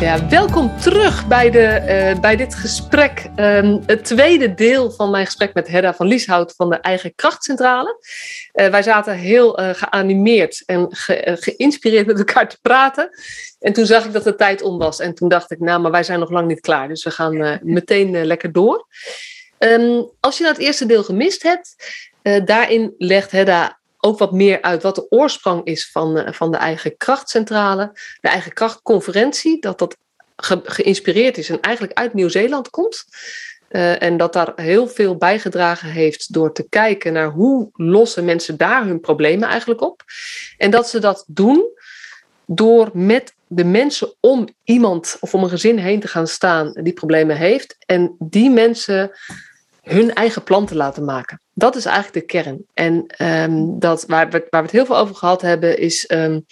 Ja, welkom terug bij, de, eh, bij dit gesprek. Ehm, het tweede deel van mijn gesprek met Hedda van Lieshout van de Eigen Krachtcentrale. Uh, wij zaten heel uh, geanimeerd en ge geïnspireerd met elkaar te praten. En toen zag ik dat de tijd om was. En toen dacht ik, nou, maar wij zijn nog lang niet klaar. Dus we gaan meteen lekker door. Um, als je nou het eerste deel gemist hebt, daarin legt Hedda ook wat meer uit wat de oorsprong is van, uh, van de eigen krachtcentrale, de eigen krachtconferentie, dat dat ge geïnspireerd is en eigenlijk uit Nieuw-Zeeland komt. Uh, en dat daar heel veel bijgedragen heeft door te kijken naar hoe lossen mensen daar hun problemen eigenlijk op. En dat ze dat doen door met de mensen om iemand of om een gezin heen te gaan staan die problemen heeft. En die mensen hun eigen plan te laten maken. Dat is eigenlijk de kern. En um, dat, waar, we, waar we het heel veel over gehad hebben, is um,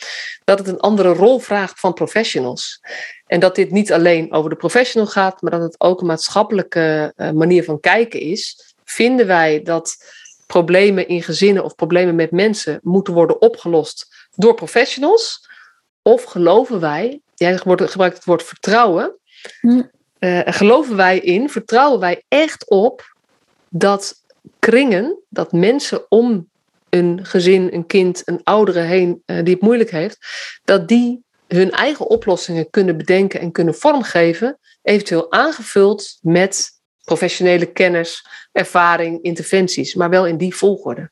dat het een andere rol vraagt van professionals. En dat dit niet alleen over de professional gaat, maar dat het ook een maatschappelijke uh, manier van kijken is. Vinden wij dat problemen in gezinnen of problemen met mensen moeten worden opgelost door professionals? Of geloven wij, jij gebruikt het woord vertrouwen, mm. uh, geloven wij in, vertrouwen wij echt op dat kringen, dat mensen om een gezin, een kind, een oudere heen uh, die het moeilijk heeft, dat die hun eigen oplossingen kunnen bedenken en kunnen vormgeven, eventueel aangevuld met professionele kennis, ervaring, interventies, maar wel in die volgorde.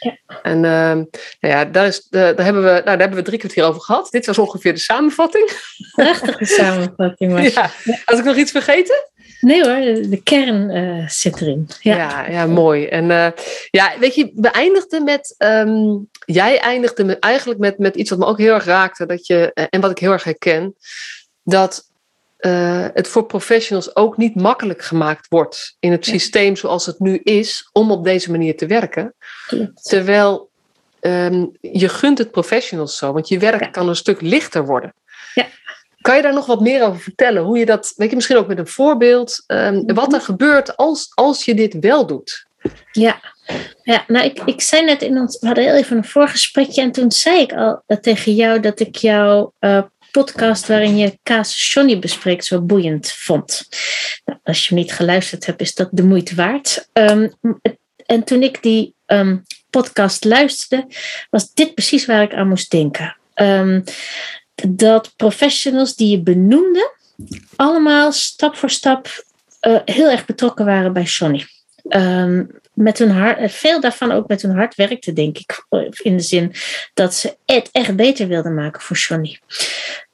Ja. En uh, nou ja, daar, is, daar, hebben we, nou, daar hebben we drie kwartier over gehad. Dit was ongeveer de samenvatting. Prachtige samenvatting. Was. Ja. Had ik nog iets vergeten? Nee hoor, de kern uh, zit erin. Ja, ja, ja mooi. En uh, ja, weet je, we eindigden met, um, jij eindigde met, eigenlijk met, met iets wat me ook heel erg raakte, dat je, uh, en wat ik heel erg herken, dat het voor professionals ook niet makkelijk gemaakt wordt in het ja. systeem zoals het nu is, om op deze manier te werken. Klopt. Terwijl um, je gunt het professionals zo, want je werk ja. kan een stuk lichter worden. Kan je daar nog wat meer over vertellen? Hoe je dat, weet je, misschien ook met een voorbeeld, um, wat er gebeurt als, als je dit wel doet? Ja, ja nou, ik, ik zei net in ons, we hadden heel even een voorgesprekje en toen zei ik al uh, tegen jou dat ik jouw uh, podcast waarin je Kaas Johnny bespreekt zo boeiend vond. Nou, als je niet geluisterd hebt, is dat de moeite waard. Um, en toen ik die um, podcast luisterde, was dit precies waar ik aan moest denken. Um, dat professionals die je benoemde, allemaal stap voor stap uh, heel erg betrokken waren bij Johnny. Um, met hun hart, veel daarvan ook met hun hart werkte, denk ik. In de zin dat ze het echt beter wilden maken voor Johnny.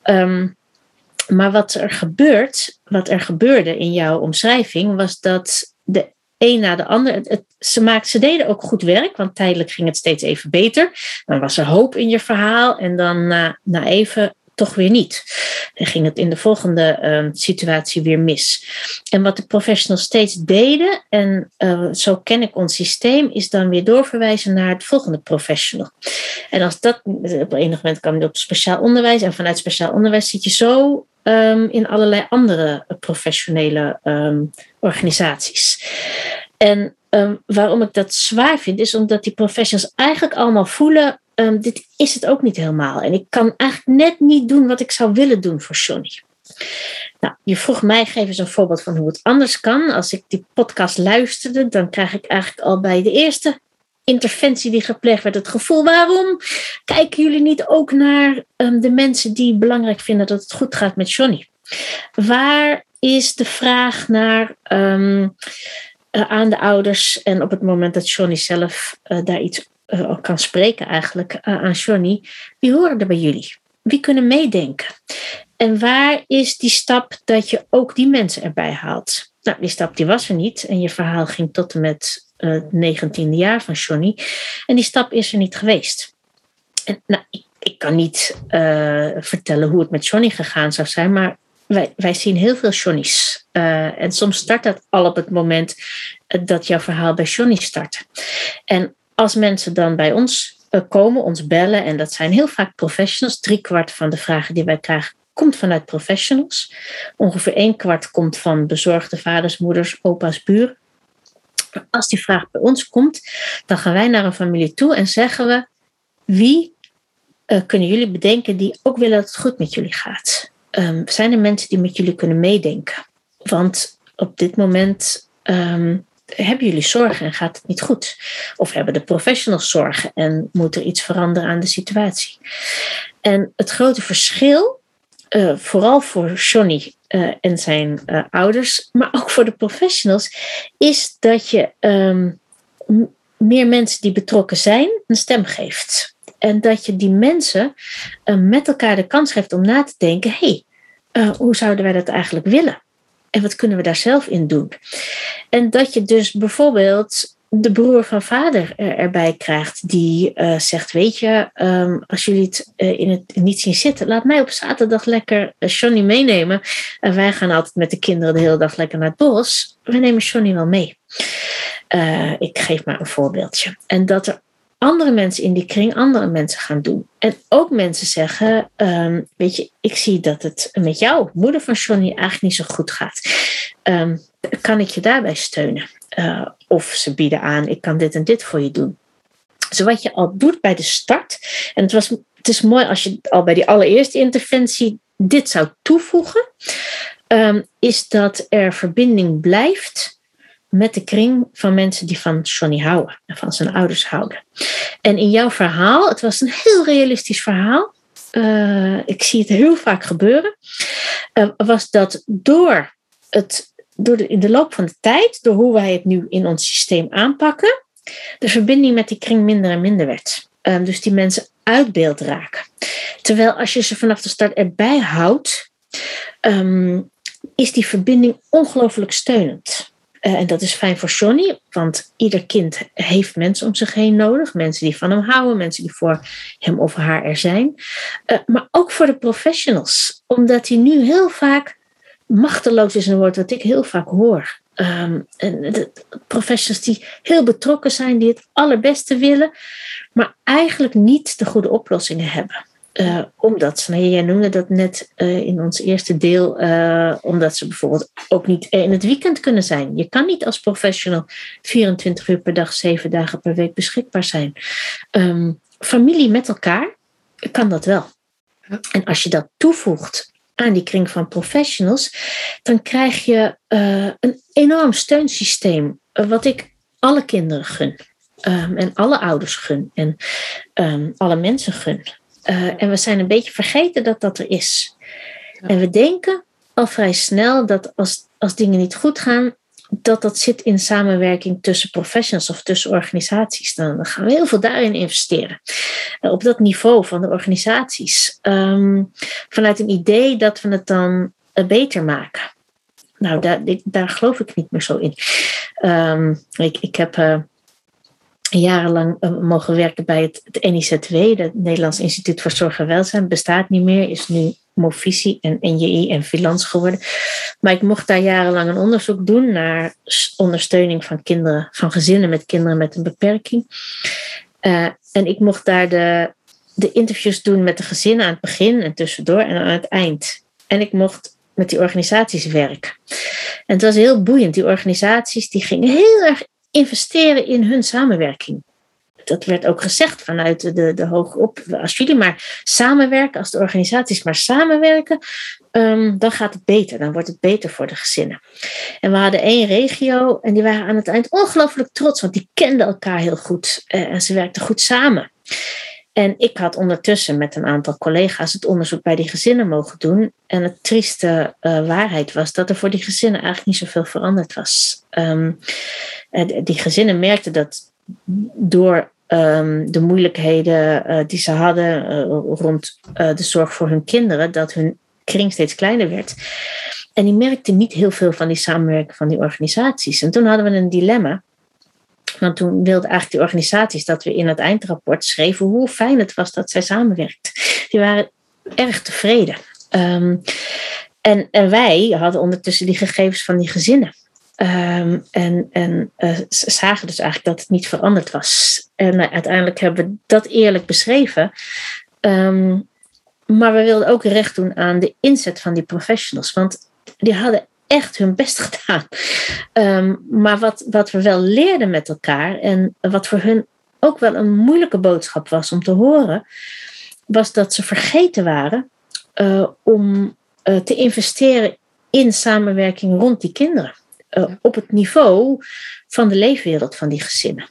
Um, maar wat er gebeurt, wat er gebeurde in jouw omschrijving, was dat de een na de ander. Het, ze, maakten, ze deden ook goed werk, want tijdelijk ging het steeds even beter. Dan was er hoop in je verhaal en dan na even toch weer niet. Dan ging het in de volgende uh, situatie weer mis. En wat de professionals steeds deden, en uh, zo ken ik ons systeem, is dan weer doorverwijzen naar het volgende professional. En als dat, op enig moment kan je op speciaal onderwijs, en vanuit speciaal onderwijs zit je zo um, in allerlei andere professionele um, organisaties. En waarom ik dat zwaar vind, is omdat die professionals eigenlijk allemaal voelen: um, dit is het ook niet helemaal. En ik kan eigenlijk net niet doen wat ik zou willen doen voor Johnny. Nou, je vroeg mij, geef eens een voorbeeld van hoe het anders kan. Als ik die podcast luisterde, dan krijg ik eigenlijk al bij de eerste interventie die gepleegd werd het gevoel: waarom kijken jullie niet ook naar um, de mensen die belangrijk vinden dat het goed gaat met Johnny? Waar is de vraag naar um, uh, aan de ouders en op het moment dat Johnny zelf uh, daar iets uh, kan spreken, eigenlijk aan Johnny, wie horen er bij jullie? Wie kunnen meedenken? En waar is die stap dat je ook die mensen erbij haalt? Nou, die stap die was er niet en je verhaal ging tot en met het uh, 19e jaar van Johnny. En die stap is er niet geweest. Nou, ik, ik kan niet vertellen hoe het met Johnny gegaan zou zijn, maar wij, wij zien heel veel Johnny's. En soms start dat al op het moment dat jouw verhaal bij Johnny start. En als mensen dan bij ons komen, ons bellen. En dat zijn heel vaak professionals. Drie kwart van de vragen die wij krijgen komt vanuit professionals. Ongeveer een kwart komt van bezorgde vaders, moeders, opa's, buren. Als die vraag bij ons komt, dan gaan wij naar een familie toe en zeggen we: wie uh, kunnen jullie bedenken die ook willen dat het goed met jullie gaat? Um, zijn er mensen die met jullie kunnen meedenken? Want op dit moment um, hebben jullie zorgen en gaat het niet goed? Of hebben de professionals zorgen en moet er iets veranderen aan de situatie? En het grote verschil, uh, vooral voor Johnny uh, en zijn uh, ouders, maar ook voor de professionals, is dat je um, meer mensen die betrokken zijn een stem geeft. En dat je die mensen met elkaar de kans geeft om na te denken: hé, hey, hoe zouden wij dat eigenlijk willen? En wat kunnen we daar zelf in doen? En dat je dus bijvoorbeeld de broer van vader erbij krijgt, die uh, zegt: Weet je, um, als jullie het uh, in het niet zien zitten, laat mij op zaterdag lekker uh, Johnny meenemen. En wij gaan altijd met de kinderen de hele dag lekker naar het bos. We nemen Johnny wel mee. ik geef maar een voorbeeldje. En dat er andere mensen in die kring andere mensen gaan doen. En ook mensen zeggen, um, weet je, ik zie dat het met jou, moeder van Johnny, eigenlijk niet zo goed gaat. Um, kan ik je daarbij steunen? Uh, of ze bieden aan, ik kan dit en dit voor je doen. Dus wat je al doet bij de start, en het, was, het is mooi als je al bij die allereerste interventie dit zou toevoegen, um, is dat er verbinding blijft met de kring van mensen die van Johnny houden en van zijn ouders houden. En in jouw verhaal, het was een heel realistisch verhaal. Uh, ik zie het heel vaak gebeuren. Uh, was dat door, het, door de, in de loop van de tijd, door hoe wij het nu in ons systeem aanpakken, de verbinding met die kring minder en minder werd. Uh, dus die mensen uit beeld raken. Terwijl als je ze vanaf de start erbij houdt, um, is die verbinding ongelooflijk steunend. Uh, en dat is fijn voor Johnny, want ieder kind heeft mensen om zich heen nodig. Mensen die van hem houden, mensen die voor hem of haar er zijn. Uh, maar ook voor de professionals, omdat hij nu heel vaak machteloos is een woord wat ik heel vaak hoor. Um, en de professionals die heel betrokken zijn, die het allerbeste willen, maar eigenlijk niet de goede oplossingen hebben. Uh, omdat ze, nou, jij noemde dat net uh, in ons eerste deel, uh, omdat ze bijvoorbeeld ook niet in het weekend kunnen zijn. Je kan niet als professional 24 uur per dag, 7 dagen per week beschikbaar zijn. Um, familie met elkaar kan dat wel. En als je dat toevoegt aan die kring van professionals, dan krijg je een enorm steunsysteem, wat ik alle kinderen gun. Um, en alle ouders gun en um, alle mensen gun. Uh, en we zijn een beetje vergeten dat dat er is. Ja. En we denken al vrij snel dat als, als dingen niet goed gaan, dat dat zit in samenwerking tussen professionals of tussen organisaties. Dan gaan we heel veel daarin investeren. Uh, op dat niveau van de organisaties. Um, vanuit een idee dat we het dan uh, beter maken. Nou, daar, daar geloof ik niet meer zo in. Um, ik, ik heb jarenlang uh, mogen werken bij het, het NIZW, het Nederlands Instituut voor Zorg en Welzijn, bestaat niet meer, is nu Movisie en NJI en Filans geworden. Maar ik mocht daar jarenlang een onderzoek doen naar ondersteuning van kinderen, van gezinnen met kinderen met een beperking. Uh, en ik mocht daar de, de interviews doen met de gezinnen aan het begin en tussendoor en aan het eind. En ik mocht met die organisaties werken. En het was heel boeiend. Die organisaties die gingen heel erg investeren in hun samenwerking. Dat werd ook gezegd vanuit de, de hoge op. Als jullie maar samenwerken, als de organisaties maar samenwerken, um, dan gaat het beter. Dan wordt het beter voor de gezinnen. En we hadden één regio en die waren aan het eind ongelooflijk trots, want die kenden elkaar heel goed uh, en ze werkten goed samen. En ik had ondertussen met een aantal collega's het onderzoek bij die gezinnen mogen doen. En het trieste uh, waarheid was dat er voor die gezinnen eigenlijk niet zoveel veranderd was. Um, die gezinnen merkten dat door um, de moeilijkheden uh, die ze hadden rond de zorg voor hun kinderen, dat hun kring steeds kleiner werd. En die merkten niet heel veel van die samenwerking van die organisaties. En toen hadden we een dilemma. Want toen wilden eigenlijk die organisaties dat we in het eindrapport schreven hoe fijn het was dat zij samenwerkten. Die waren erg tevreden. Um, en, en wij hadden ondertussen die gegevens van die gezinnen. Um, en en uh, zagen dus eigenlijk dat het niet veranderd was. En uh, uiteindelijk hebben we dat eerlijk beschreven. Um, maar we wilden ook recht doen aan de inzet van die professionals. Want die hadden echt hun best gedaan. Um, maar wat, wat we wel leerden met elkaar en wat voor hun ook wel een moeilijke boodschap was om te horen, was dat ze vergeten waren uh, om uh, te investeren in samenwerking rond die kinderen. Uh, op het niveau van de leefwereld van die gezinnen.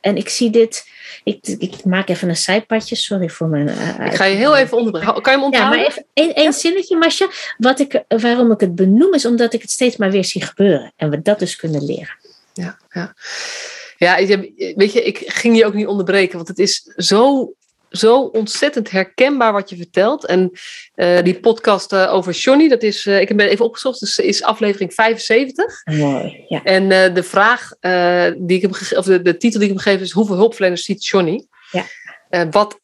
En ik zie dit ik, ik maak even een zijpadje, sorry voor mijn. Uh, ik ga je heel even onderbreken. Kan je hem onthouden? Ja, maar even één, één ja? zinnetje, Masja. Wat ik, waarom ik het benoem is omdat ik het steeds maar weer zie gebeuren. En we dat dus kunnen leren. Ja, ja. Ja, weet je, ik ging je ook niet onderbreken, want het is zo zo ontzettend herkenbaar wat je vertelt. En uh, die podcast uh, over Johnny, dat is, uh, ik heb even opgezocht, dus is aflevering 75. Mooi, ja. En de vraag die ik hem of de, de, titel die ik hem gegeven is: hoeveel hulpverleners ziet Johnny? Ja. wat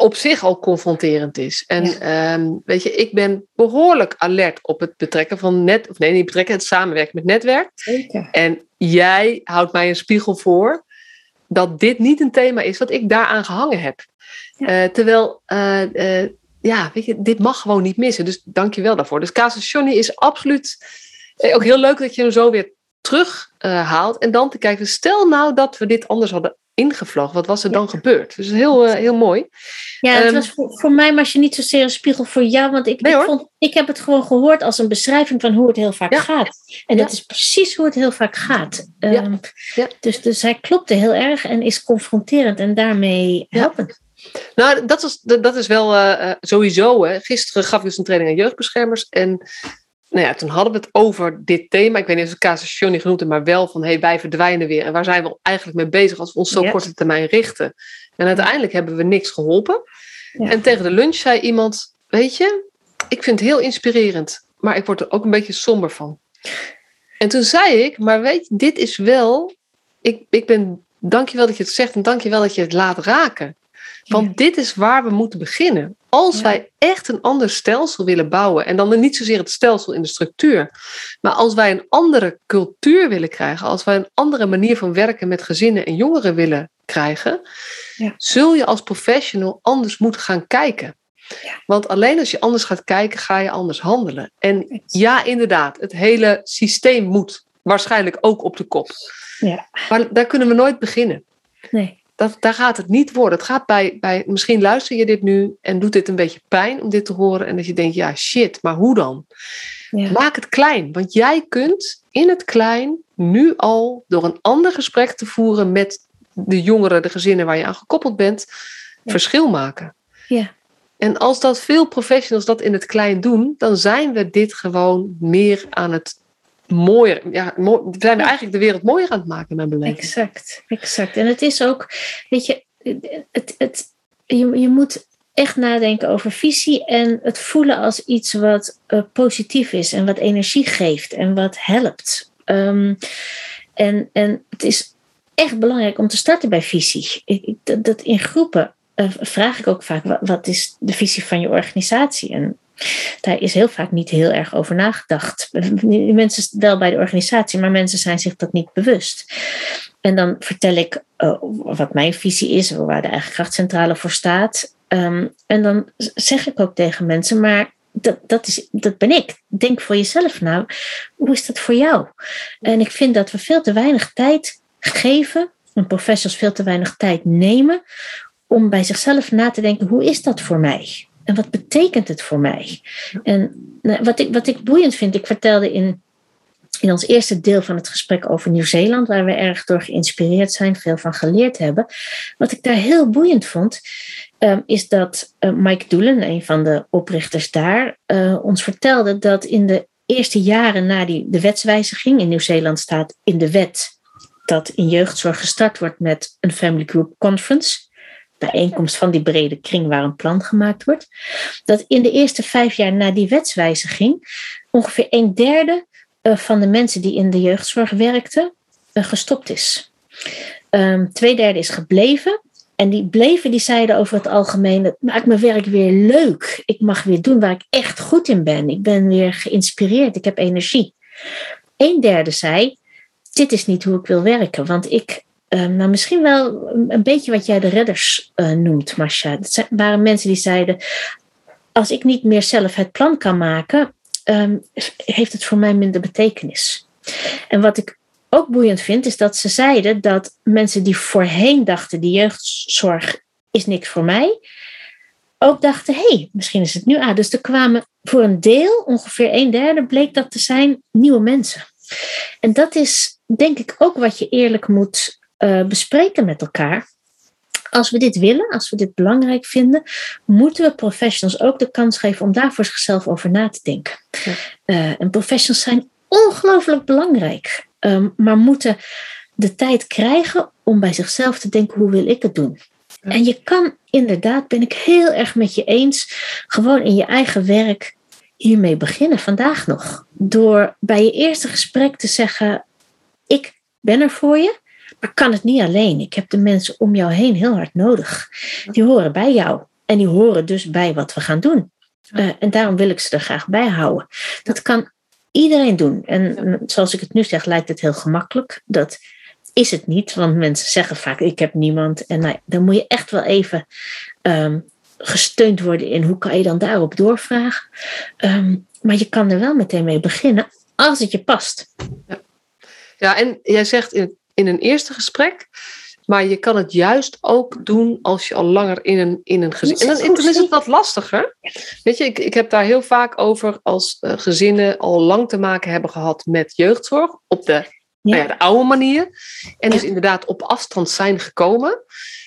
op zich al confronterend is. En ja. um, weet je, ik ben behoorlijk alert op het betrekken van net, of nee, niet betrekken, het samenwerken met netwerk. Zeker. En jij houdt mij een spiegel voor dat dit niet een thema is wat ik daaraan gehangen heb. Ja. Uh, terwijl, uh, uh, ja, weet je, dit mag gewoon niet missen. Dus dank je wel daarvoor. Dus Casus Johnny is absoluut ook heel leuk dat je hem zo weer terug haalt. En dan te kijken, stel nou dat we dit anders hadden ingevlogen. Wat was er dan ja. gebeurd? Dus heel, heel mooi. Ja, het um, was voor, voor mij was je niet zozeer een spiegel voor jou. Want ik, nee, ik, vond, ik heb het gewoon gehoord als een beschrijving van hoe het heel vaak ja. gaat. En dat is precies hoe het heel vaak gaat. Um, dus, dus hij klopte heel erg en is confronterend en daarmee helpend. Nou, dat, was, dat is wel uh, sowieso. Hè. Gisteren gaf ik dus een training aan jeugdbeschermers. En nou ja, toen hadden we het over dit thema. Ik weet niet of het casus Johnny genoemd maar wel van hey, wij verdwijnen weer. En waar zijn we eigenlijk mee bezig als we ons zo Ja. korte termijn richten? En uiteindelijk hebben we niks geholpen. Ja. En tegen de lunch zei iemand: Weet je, ik vind het heel inspirerend, maar ik word er ook een beetje somber van. En toen zei ik: Maar weet je, dit is wel. Ik, ik ben. Dankjewel dat je het zegt en dankjewel dat je het laat raken. Want Ja. dit is waar we moeten beginnen. Als Ja. wij echt een ander stelsel willen bouwen, en dan niet zozeer het stelsel in de structuur, maar als wij een andere cultuur willen krijgen, als wij een andere manier van werken met gezinnen en jongeren willen krijgen, Ja. zul je als professional anders moeten gaan kijken. Want alleen als je anders gaat kijken, ga je anders handelen. En ja, inderdaad, het hele systeem moet waarschijnlijk ook op de kop. Ja. Maar daar kunnen we nooit beginnen. Nee. Dat, daar gaat het niet worden. Het gaat bij, bij, misschien luister je dit nu en doet dit een beetje pijn om dit te horen. En dat je denkt, ja shit, maar hoe dan? Ja. Maak het klein. Want jij kunt in het klein nu al door een ander gesprek te voeren met de jongeren, de gezinnen waar je aan gekoppeld bent, Ja. verschil maken. Ja. En als dat veel professionals dat in het klein doen, dan zijn we dit gewoon meer aan het mooier. Ja, mooi, we zijn Ja. eigenlijk de wereld mooier aan het maken, mijn beleving. Exact, exact. En het is ook, weet je, het, het, je, je moet echt nadenken over visie en het voelen als iets wat uh, positief is en wat energie geeft en wat helpt. Um, en, en het is echt belangrijk om te starten bij visie. Ik, dat, dat in groepen uh, vraag ik ook vaak, wat, wat is de visie van je organisatie? En daar is heel vaak niet heel erg over nagedacht. Mensen wel bij de organisatie, maar mensen zijn zich dat niet bewust. En dan vertel ik uh, wat mijn visie is, waar de eigen krachtcentrale voor staat. Um, en dan zeg ik ook tegen mensen, maar dat, dat, is, dat ben ik. Denk voor jezelf nou, hoe is dat voor jou? En ik vind dat we veel te weinig tijd geven, en professionals veel te weinig tijd nemen, om bij zichzelf na te denken, hoe is dat voor mij? En wat betekent het voor mij? En nou, wat ik, wat ik boeiend vind, ik vertelde in, in ons eerste deel van het gesprek over Nieuw-Zeeland, waar we erg door geïnspireerd zijn, veel van geleerd hebben. Wat ik daar heel boeiend vond, um, is dat uh, Mike Doelen, een van de oprichters daar, uh, ons vertelde dat in de eerste jaren na die, de wetswijziging in Nieuw-Zeeland staat in de wet dat in jeugdzorg gestart wordt met een family group conference bijeenkomst van die brede kring waar een plan gemaakt wordt, dat in de eerste vijf jaar na die wetswijziging ongeveer een derde van de mensen die in de jeugdzorg werkten gestopt is. Um, twee derde is gebleven. En die bleven, die zeiden over het algemeen, het maakt mijn werk weer leuk. Ik mag weer doen waar ik echt goed in ben. Ik ben weer geïnspireerd, ik heb energie. Een derde zei, dit is niet hoe ik wil werken, want ik nou, misschien wel een beetje wat jij de redders uh, noemt, Masha. Dat waren mensen die zeiden: Als ik niet meer zelf het plan kan maken, um, heeft het voor mij minder betekenis. En wat ik ook boeiend vind, is dat ze zeiden dat mensen die voorheen dachten: die jeugdzorg is niks voor mij, ook dachten: hé, hey, misschien is het nu aan. Dus er kwamen voor een deel, ongeveer een derde, bleek dat te zijn nieuwe mensen. En dat is denk ik ook wat je eerlijk moet uh, bespreken met elkaar. Als we dit willen, als we dit belangrijk vinden, moeten we professionals ook de kans geven om daar voor zichzelf over na te denken. Ja. Uh, en professionals zijn ongelooflijk belangrijk, um, maar moeten de tijd krijgen om bij zichzelf te denken: hoe wil ik het doen? Ja. En je kan inderdaad, ben ik heel erg met je eens, gewoon in je eigen werk hiermee beginnen, vandaag nog. Door bij je eerste gesprek te zeggen: Ik ben er voor je, maar kan het niet alleen. Ik heb de mensen om jou heen heel hard nodig. Die horen bij jou en die horen dus bij wat we gaan doen. Uh, en daarom wil ik ze er graag bij houden. Dat kan iedereen doen. En zoals ik het nu zeg, lijkt het heel gemakkelijk. Dat is het niet, want mensen zeggen vaak: Ik heb niemand. En nou, dan moet je echt wel even um, gesteund worden in hoe kan je dan daarop doorvragen. Um, maar je kan er wel meteen mee beginnen als het je past. Ja, ja en jij zegt in, in een eerste gesprek. Maar je kan het juist ook doen als je al langer in een, in een gezin. En dan, dan is het wat lastiger. Weet je, ik, ik heb daar heel vaak over als uh, gezinnen al lang te maken hebben gehad met jeugdzorg. Op de, ja. Nou ja, de oude manier. En dus inderdaad op afstand zijn gekomen.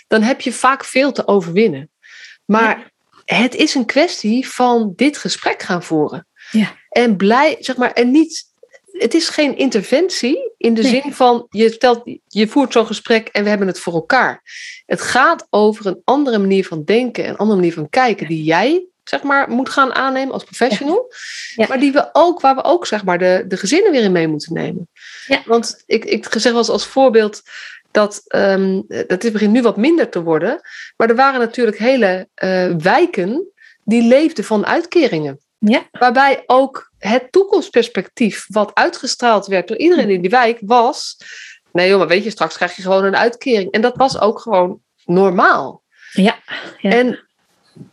Dan heb je vaak veel te overwinnen. Maar het is een kwestie van dit gesprek gaan voeren. Ja. En blij, zeg maar, en niet. Het is geen interventie in de nee. zin van je, stelt, je voert zo'n gesprek en we hebben het voor elkaar. Het gaat over een andere manier van denken, een andere manier van kijken, die jij zeg maar, moet gaan aannemen als professional. Ja. Ja. Maar die we ook, waar we ook zeg maar, de, de gezinnen weer in mee moeten nemen. Ja. Want ik, ik zeg wel eens als voorbeeld dat, um, dat begint nu wat minder te worden. Maar er waren natuurlijk hele uh, wijken die leefden van uitkeringen. Ja. Waarbij ook het toekomstperspectief wat uitgestraald werd door iedereen in die wijk was... Nee joh, maar weet je, straks krijg je gewoon een uitkering. En dat was ook gewoon normaal. Ja. ja. En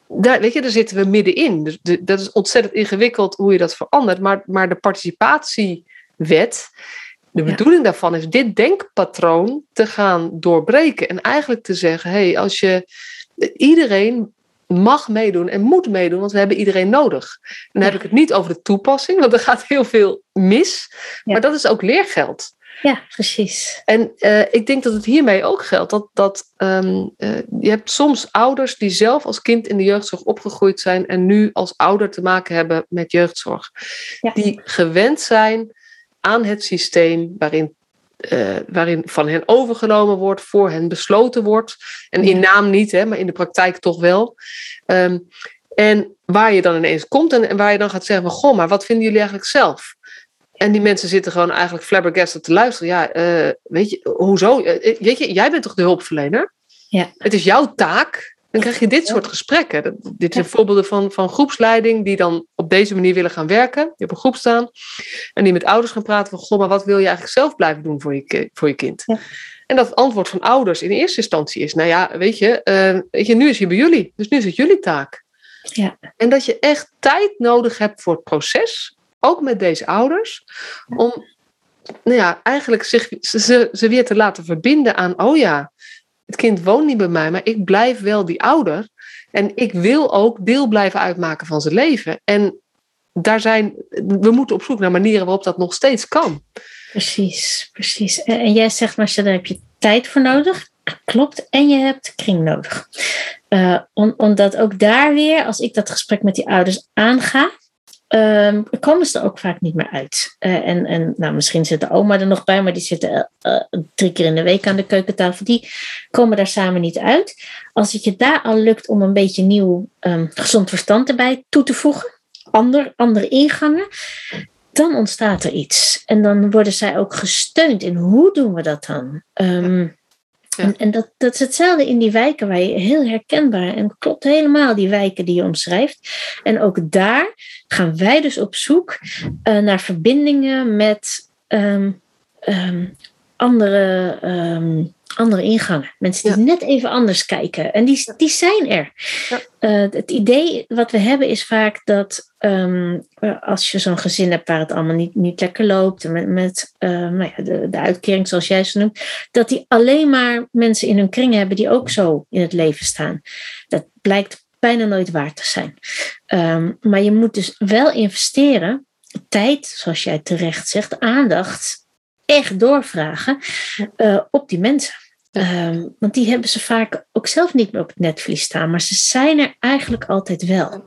daar, weet je, daar zitten we middenin. Dus de, dat is ontzettend ingewikkeld hoe je dat verandert. Maar, maar de participatiewet, de bedoeling ja. daarvan is dit denkpatroon te gaan doorbreken. En eigenlijk te zeggen, hé, hey, als je iedereen mag meedoen en moet meedoen, want we hebben iedereen nodig. Dan ja. heb ik het niet over de toepassing, want er gaat heel veel mis. Ja. Maar dat is ook leergeld. Ja, precies. En uh, ik denk dat het hiermee ook geldt. Dat, dat um, uh, je hebt soms ouders die zelf als kind in de jeugdzorg opgegroeid zijn en nu als ouder te maken hebben met jeugdzorg. Ja. Die gewend zijn aan het systeem waarin uh, waarin van hen overgenomen wordt, voor hen besloten wordt. En in naam niet, hè, maar in de praktijk toch wel. Um, en waar je dan ineens komt en, en, waar je dan gaat zeggen: Goh, maar wat vinden jullie eigenlijk zelf? En die mensen zitten gewoon eigenlijk flabbergasted te luisteren. Ja, uh, weet je, hoezo? Weet je, jij bent toch de hulpverlener? Ja. Het is jouw taak dan krijg je dit soort gesprekken. Dit zijn voorbeelden van, van groepsleiding die dan op deze manier willen gaan werken. Die op een groep staan. En die met ouders gaan praten van, goh, maar wat wil je eigenlijk zelf blijven doen voor je, voor je kind? Ja. En dat het antwoord van ouders in eerste instantie is, nou ja, weet je, uh, weet je nu is hij bij jullie. Dus nu is het jullie taak. Ja. En dat je echt tijd nodig hebt voor het proces, ook met deze ouders, om nou ja, eigenlijk zich, ze, ze weer te laten verbinden aan, oh ja, het kind woont niet bij mij, maar ik blijf wel die ouder. En ik wil ook deel blijven uitmaken van zijn leven. En daar zijn, we moeten op zoek naar manieren waarop dat nog steeds kan. Precies, precies. En jij zegt, maar daar heb je tijd voor nodig. Klopt, en je hebt kring nodig. Om, omdat ook daar weer, als ik dat gesprek met die ouders aanga, um, komen ze er ook vaak niet meer uit. Uh, en en nou, misschien zit de oma er nog bij, maar die zitten uh, drie keer in de week aan de keukentafel. Die komen daar samen niet uit. Als het je daar al lukt om een beetje nieuw um, gezond verstand erbij toe te voegen, ander, andere ingangen, dan ontstaat er iets. En dan worden zij ook gesteund in hoe doen we dat dan? Um, En, en dat, is hetzelfde in die wijken waar je heel herkenbaar en klopt helemaal die wijken die je omschrijft. En ook daar gaan wij dus op zoek uh, naar verbindingen met um, um, andere um, andere ingangen. Mensen die net even anders kijken. En die, die zijn er. Ja. Uh, het idee wat we hebben is vaak dat um, als je zo'n gezin hebt waar het allemaal niet, niet lekker loopt, met, met uh, nou ja, de, de uitkering zoals jij ze noemt, dat die alleen maar mensen in hun kring hebben die ook zo in het leven staan. Dat blijkt bijna nooit waar te zijn. Um, maar je moet dus wel investeren, tijd, zoals jij terecht zegt, aandacht echt doorvragen uh, op die mensen. Um, want die hebben ze vaak ook zelf niet meer op het netvlies staan, maar ze zijn er eigenlijk altijd wel.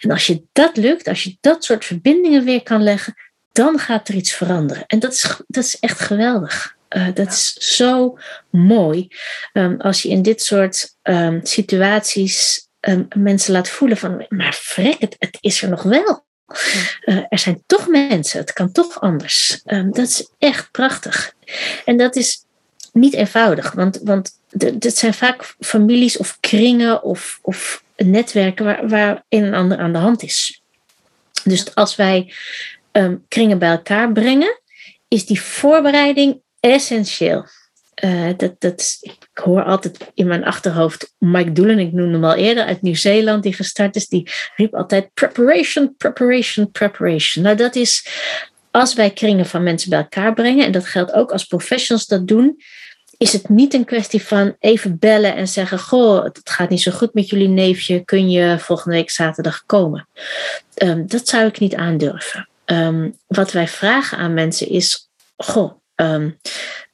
En als je dat lukt, als je dat soort verbindingen weer kan leggen, dan gaat er iets veranderen. En dat is, dat is echt geweldig. Uh, dat is zo mooi um, als je in dit soort um, situaties mensen laat voelen van, maar het, het is er nog wel. Uh, er zijn toch mensen, het kan toch anders. Um, dat is echt prachtig. En dat is niet eenvoudig, want, want dit zijn vaak families of kringen of, of netwerken waar, waar een en ander aan de hand is. Dus als wij um, kringen bij elkaar brengen, is die voorbereiding essentieel. Uh, dat, dat, ik hoor altijd in mijn achterhoofd Mike Doelen, ik noemde hem al eerder, uit Nieuw-Zeeland, die gestart is, die riep altijd preparation, preparation, preparation. Nou, dat is als wij kringen van mensen bij elkaar brengen, en dat geldt ook als professionals dat doen, is het niet een kwestie van even bellen en zeggen: Goh, het gaat niet zo goed met jullie neefje, kun je volgende week zaterdag komen? Um, dat zou ik niet aandurven. Um, wat wij vragen aan mensen is: Goh, um,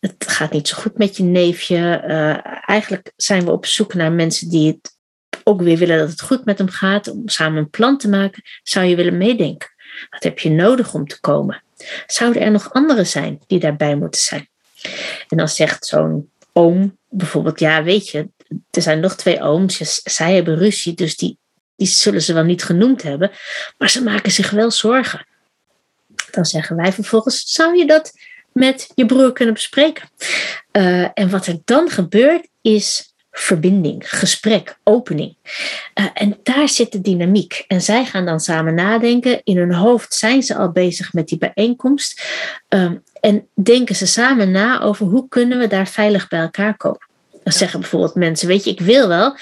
het gaat niet zo goed met je neefje. Uh, eigenlijk zijn we op zoek naar mensen die het ook weer willen dat het goed met hem gaat, om samen een plan te maken. Zou je willen meedenken? Wat heb je nodig om te komen? Zouden er nog anderen zijn die daarbij moeten zijn? En dan zegt zo'n oom bijvoorbeeld, ja weet je, er zijn nog twee ooms, zij hebben ruzie, dus die, die zullen ze wel niet genoemd hebben, maar ze maken zich wel zorgen. Dan zeggen wij vervolgens, zou je dat met je broer kunnen bespreken? Uh, en wat er dan gebeurt is verbinding, gesprek, opening. Uh, en daar zit de dynamiek. En zij gaan dan samen nadenken. In hun hoofd zijn ze al bezig met die bijeenkomst. Um, en denken ze samen na over hoe kunnen we daar veilig bij elkaar komen. Dan zeggen bijvoorbeeld mensen, weet je, ik wil wel,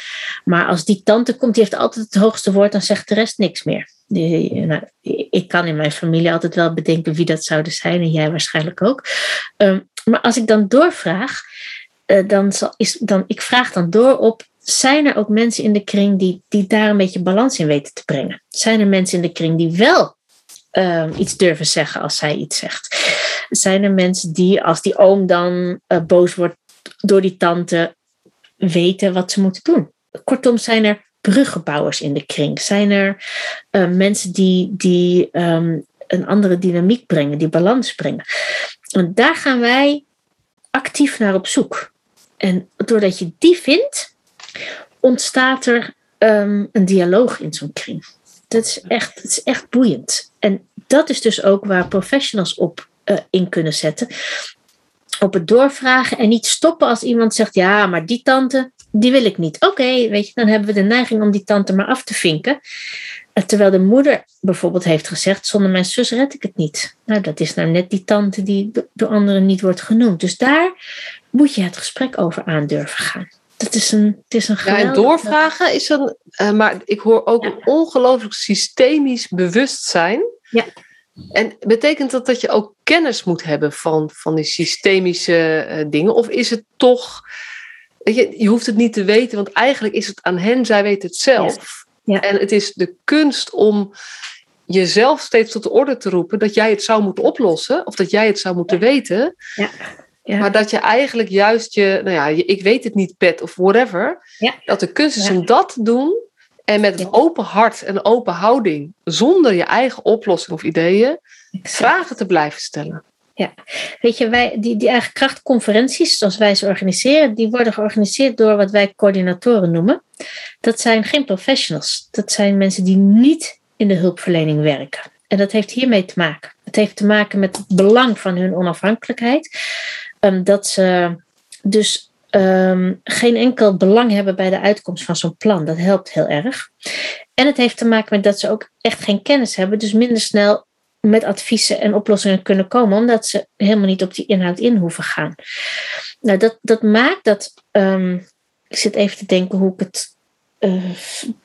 maar als die tante komt, die heeft altijd het hoogste woord, dan zegt de rest niks meer. Die, nou, ik kan in mijn familie altijd wel bedenken wie dat zouden zijn en jij waarschijnlijk ook. Um, maar als ik dan doorvraag, uh, dan, zal, is, dan ik vraag dan door op, zijn er ook mensen in de kring die, die daar een beetje balans in weten te brengen? Zijn er mensen in de kring die wel um, iets durven zeggen als zij iets zegt? Zijn er mensen die, als die oom dan uh, boos wordt door die tante, weten wat ze moeten doen? Kortom, zijn er bruggenbouwers in de kring? Zijn er uh, mensen die, die um, een andere dynamiek brengen, die balans brengen? En daar gaan wij actief naar op zoek. En doordat je die vindt, ontstaat er um, een dialoog in zo'n kring. Dat is, echt, dat is echt boeiend. En dat is dus ook waar professionals op uh, in kunnen zetten. Op het doorvragen en niet stoppen als iemand zegt: Ja, maar die tante, die wil ik niet. Oké, weet je, dan hebben we de neiging om die tante maar af te vinken. Uh, terwijl de moeder bijvoorbeeld heeft gezegd: Zonder mijn zus red ik het niet. Nou, dat is nou net die tante die door anderen niet wordt genoemd. Dus daar moet je het gesprek over aandurven gaan. Dat is een, het is een Ja, en doorvragen is een, uh, maar ik hoor ook ja. een ongelooflijk systemisch bewustzijn. Ja. En betekent dat dat je ook kennis moet hebben van, van die systemische uh, dingen? Of is het toch, je, je hoeft het niet te weten, want eigenlijk is het aan hen, zij weten het zelf. Ja. Ja. En het is de kunst om jezelf steeds tot de orde te roepen dat jij het zou moeten oplossen, of dat jij het zou moeten weten. Ja. Ja. Maar dat je eigenlijk juist je, nou ja, je, ik weet het niet, pet of whatever. Ja. Dat de kunst is om dat te doen. En met een open hart en open houding. Zonder je eigen oplossing of ideeën. Vragen te blijven stellen. Weet je, wij, die, die eigen krachtconferenties, zoals wij ze organiseren, die worden georganiseerd door wat wij coördinatoren noemen. Dat zijn geen professionals. Dat zijn mensen die niet in de hulpverlening werken. En dat heeft hiermee te maken. Het heeft te maken met het belang van hun onafhankelijkheid. Um, dat ze dus um, geen enkel belang hebben bij de uitkomst van zo'n plan. Dat helpt heel erg. En het heeft te maken met dat ze ook echt geen kennis hebben, dus minder snel met adviezen en oplossingen kunnen komen, omdat ze helemaal niet op die inhoud in hoeven gaan. Nou, dat, dat maakt dat. Ehm, ik zit even te denken hoe ik het uh,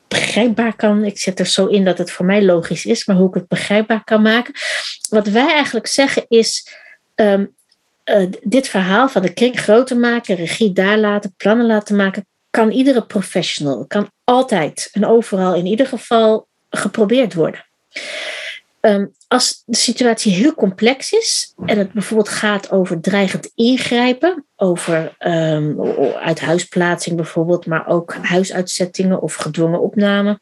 begrijpbaar kan. Ik zet er zo in dat het voor mij logisch is, maar hoe ik het begrijpbaar kan maken. Wat wij eigenlijk zeggen is. Ehm, eh, dit verhaal van de kring groter maken, regie daar laten, plannen laten maken, kan iedere professional, kan altijd en overal in ieder geval geprobeerd worden. Ehm, als de situatie heel complex is en het bijvoorbeeld gaat over dreigend ingrijpen, over um, uithuisplaatsing bijvoorbeeld, maar ook huisuitzettingen of gedwongen opname.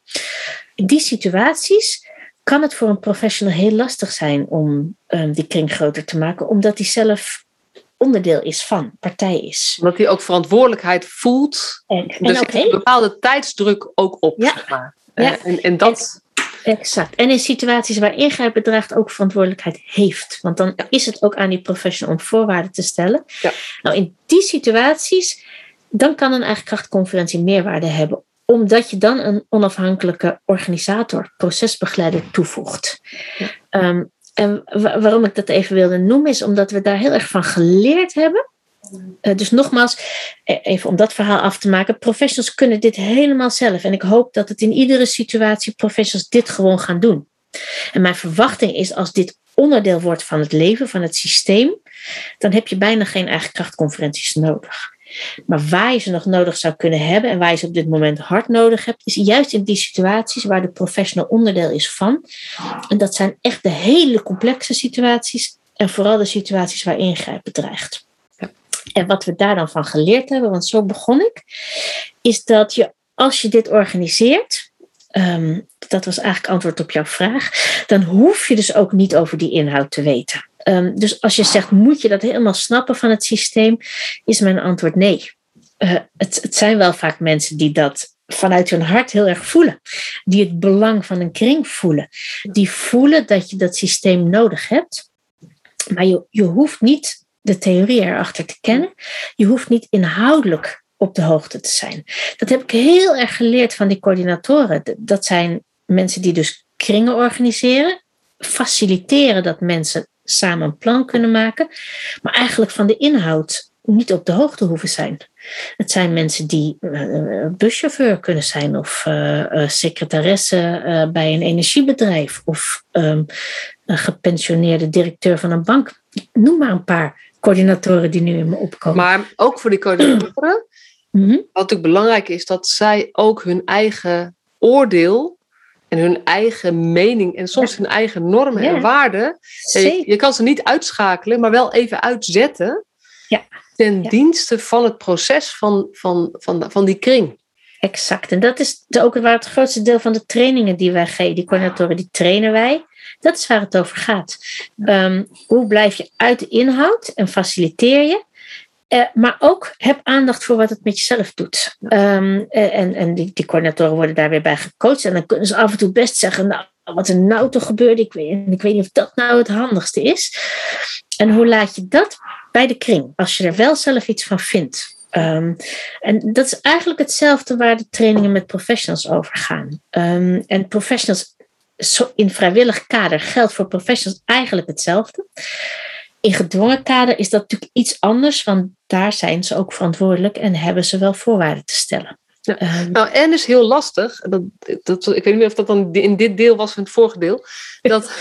In die situaties kan het voor een professional heel lastig zijn om um, die kring groter te maken, omdat hij zelf onderdeel is van, partij is. Omdat hij ook verantwoordelijkheid voelt. En, dus ook een bepaalde tijdsdruk ook op. Ja. Zeg maar. ja. En, en dat. Exact. En in situaties waar ingrijpen dreigt ook verantwoordelijkheid heeft. Want dan is het ook aan die professional om voorwaarden te stellen. Ja. Nou, in die situaties, dan kan een eigen krachtconferentie meerwaarde hebben. Omdat je dan een onafhankelijke organisator, procesbegeleider toevoegt. Ja. Um, en waarom ik dat even wilde noemen, is omdat we daar heel erg van geleerd hebben. Uh, dus nogmaals, e-, even om dat verhaal af te maken. Professionals kunnen dit helemaal zelf. En ik hoop dat het in iedere situatie professionals dit gewoon gaan doen. En mijn verwachting is als dit onderdeel wordt van het leven, van het systeem, dan heb je bijna geen eigen krachtconferenties nodig. Maar waar je ze nog nodig zou kunnen hebben en waar je ze op dit moment hard nodig hebt, is juist in die situaties waar de professional onderdeel is van. En dat zijn echt de hele complexe situaties en vooral de situaties waar ingrijpen dreigt. En wat we daar dan van geleerd hebben, want zo begon ik, is dat je als je dit organiseert, ehm, dat was eigenlijk antwoord op jouw vraag, dan hoef je dus ook niet over die inhoud te weten. Um, dus als je zegt, moet je dat helemaal snappen van het systeem, is mijn antwoord nee. Uh, het, het zijn wel vaak mensen die dat vanuit hun hart heel erg voelen. Die het belang van een kring voelen. Die voelen dat je dat systeem nodig hebt. Maar je, je hoeft niet de theorie erachter te kennen. Je hoeft niet inhoudelijk op de hoogte te zijn. Dat heb ik heel erg geleerd van die coördinatoren. Dat zijn mensen die dus kringen organiseren, faciliteren dat mensen samen een plan kunnen maken, maar eigenlijk van de inhoud niet op de hoogte hoeven zijn. Het zijn mensen die uh, buschauffeur kunnen zijn of uh, secretaresse bij een energiebedrijf of um, een gepensioneerde directeur van een bank. Noem maar een paar coördinatoren die nu in me opkomen. Maar ook voor die coördinatoren, -hmm. wat natuurlijk belangrijk is, dat zij ook hun eigen oordeel en hun eigen mening en soms hun eigen normen en waarden. Je, je, kan ze niet uitschakelen, maar wel even uitzetten. Ja. Ten dienste van het proces van, van, van, van die kring. Exact. En dat is ook waar het grootste deel van de trainingen die wij geven, die coördinatoren, die trainen wij. Dat is waar het over gaat. Um, hoe blijf je uit de inhoud en faciliteer je? Uh, maar ook heb aandacht voor wat het met jezelf doet. Um, en en die, die coördinatoren worden daar weer bij gecoacht. En dan kunnen ze af en toe best zeggen: Nou, wat er nou toch gebeurde, ik weet, ik weet niet of dat nou het handigste is. En hoe laat je dat bij de kring, als je er wel zelf iets van vindt? Um, en dat is eigenlijk hetzelfde waar de trainingen met professionals over gaan. En professionals in vrijwillig kader geldt voor professionals eigenlijk hetzelfde. In gedwongen kader is dat natuurlijk iets anders, want daar zijn ze ook verantwoordelijk en hebben ze wel voorwaarden te stellen. Ja. Um, nou, en is heel lastig, dat, dat, ik weet niet meer of dat dan in dit deel was van het vorige deel, dat